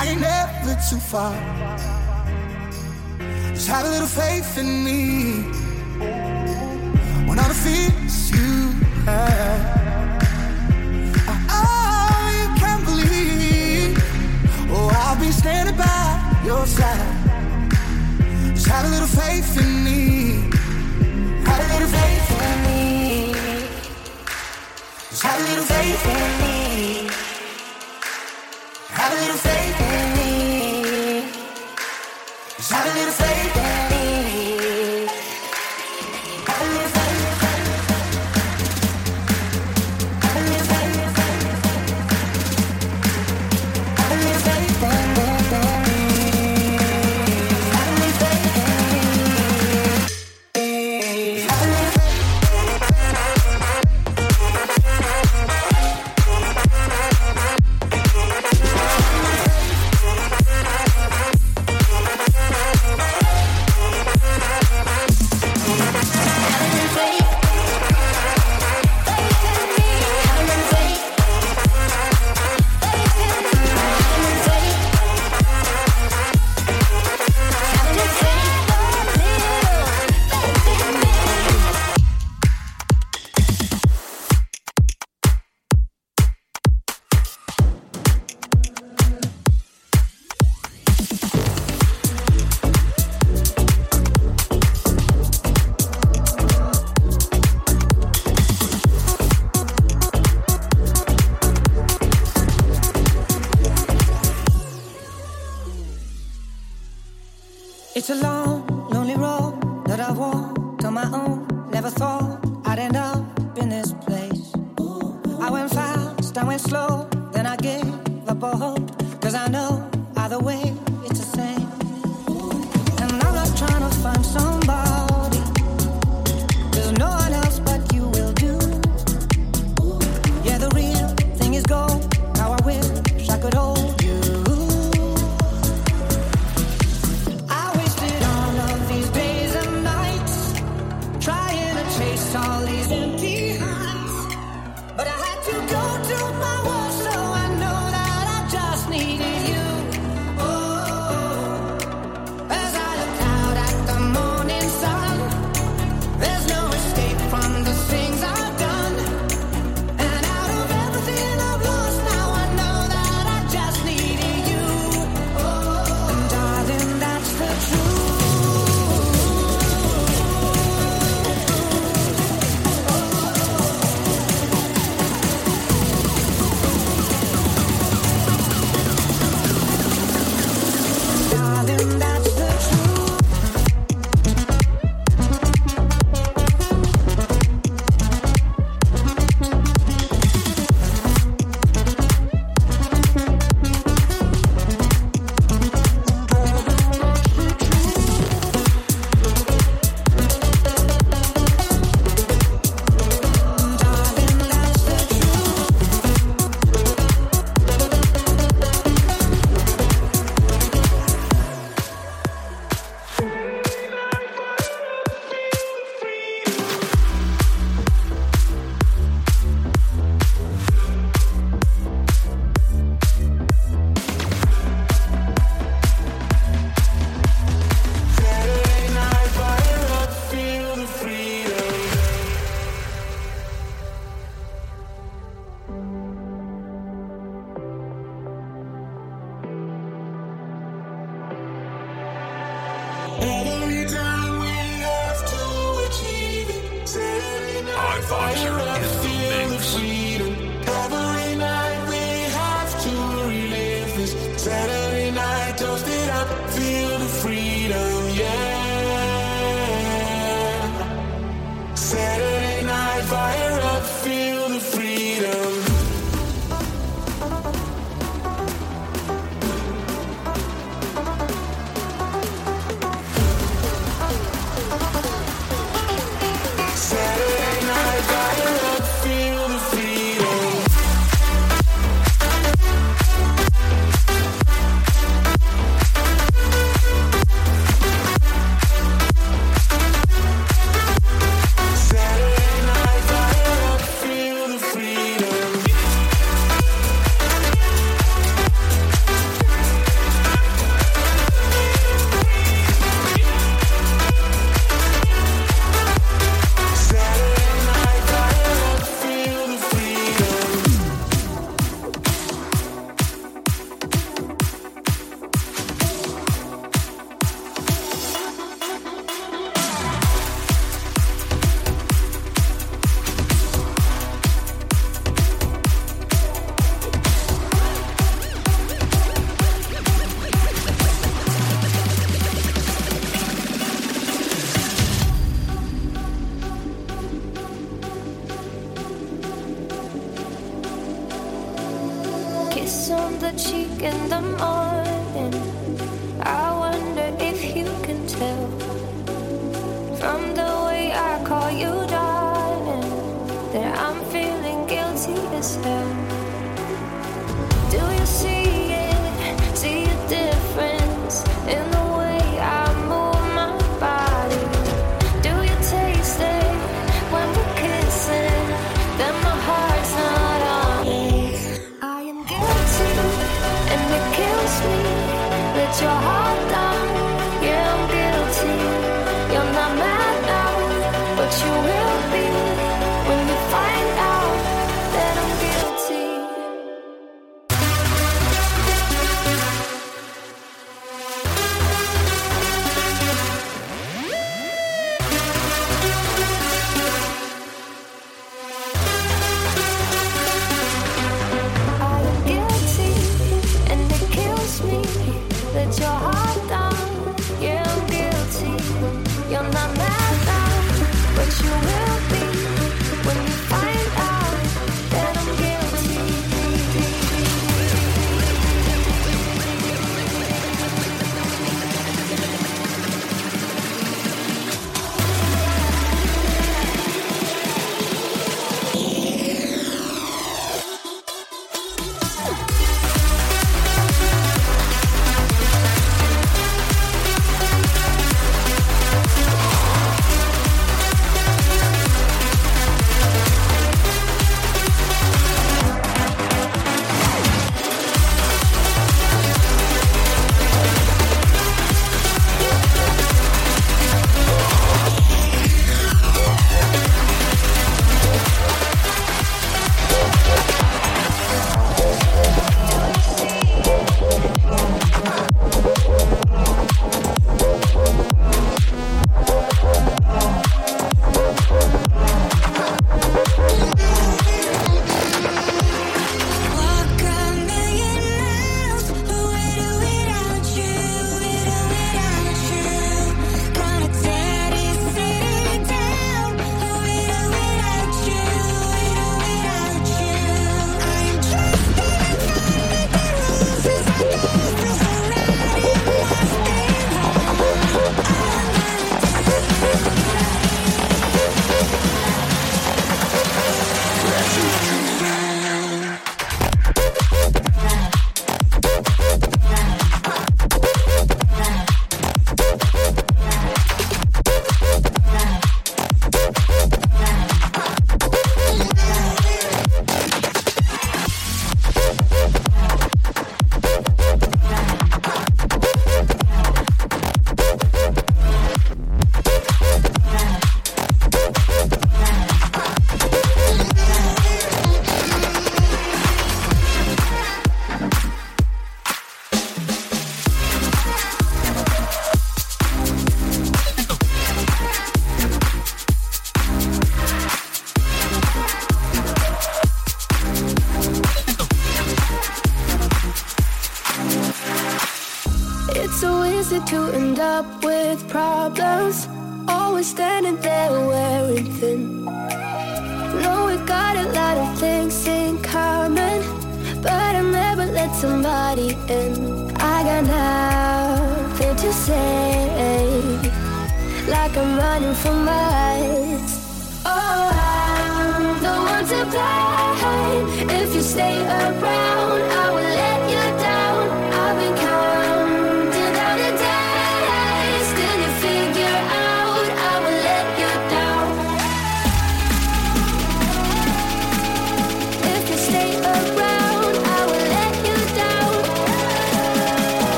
I
ain't never too far. Just have a little faith in me. When all the fears you have are oh, you can believe, oh, I'll be standing by your side. Just have a little faith in me. Have a little faith in me. Just have a little faith in me little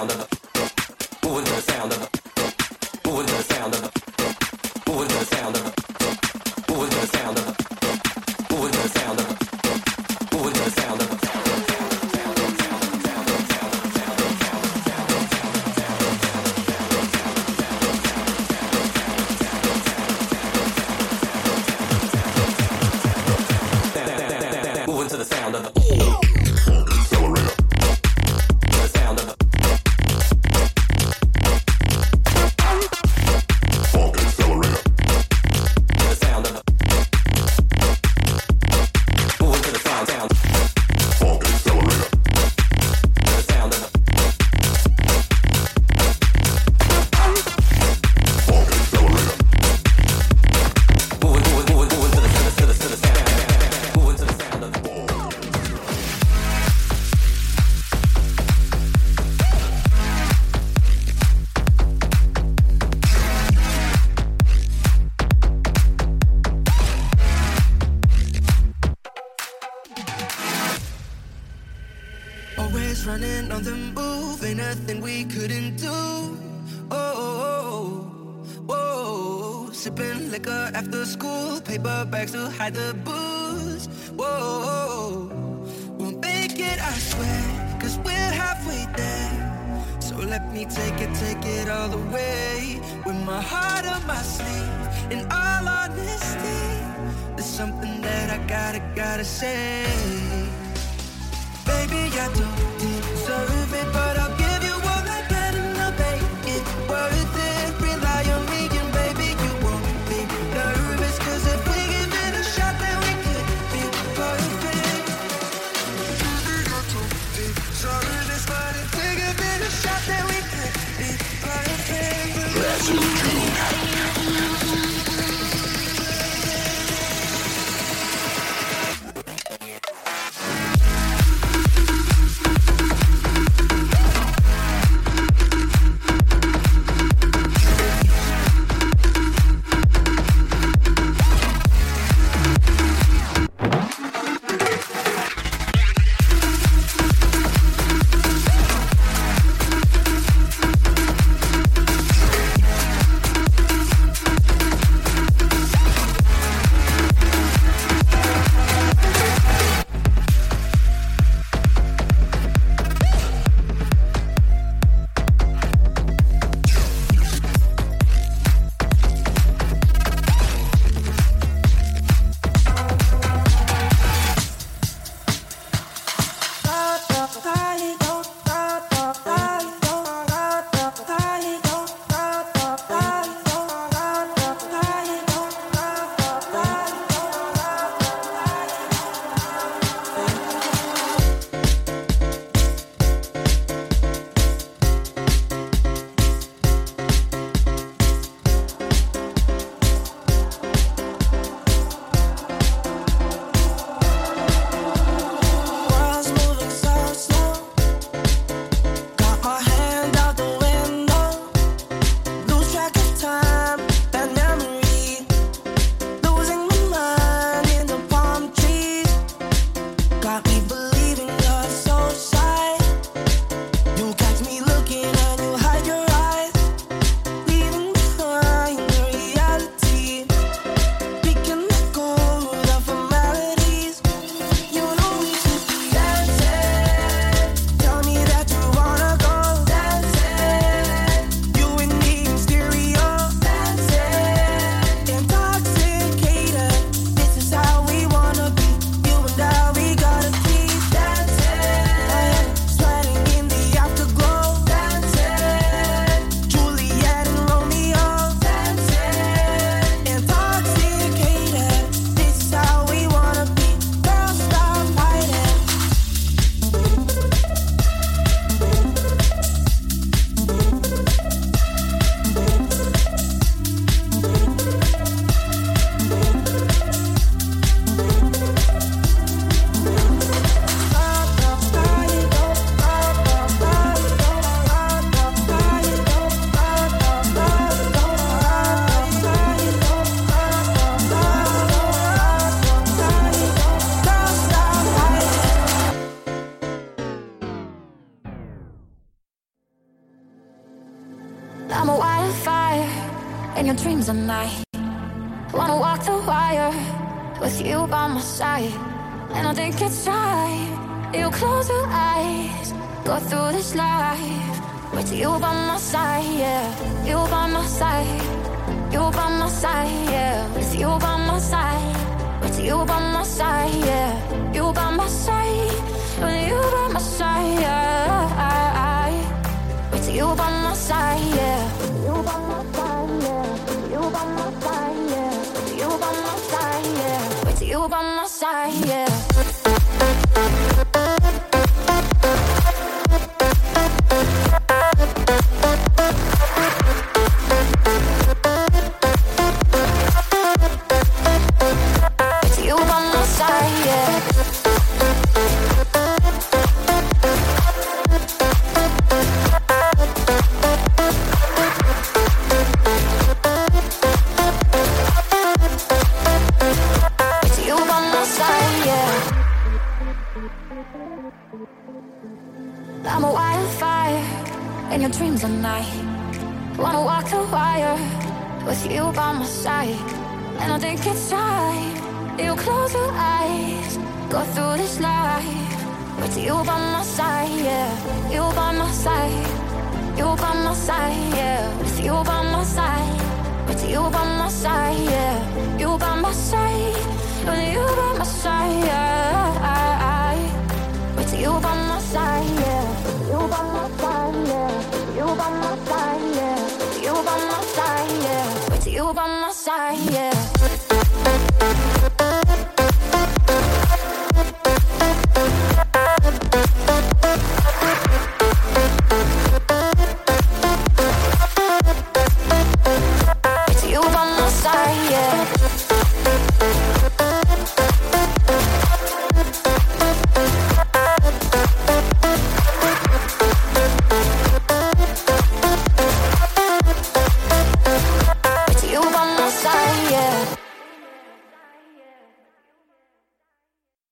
down to the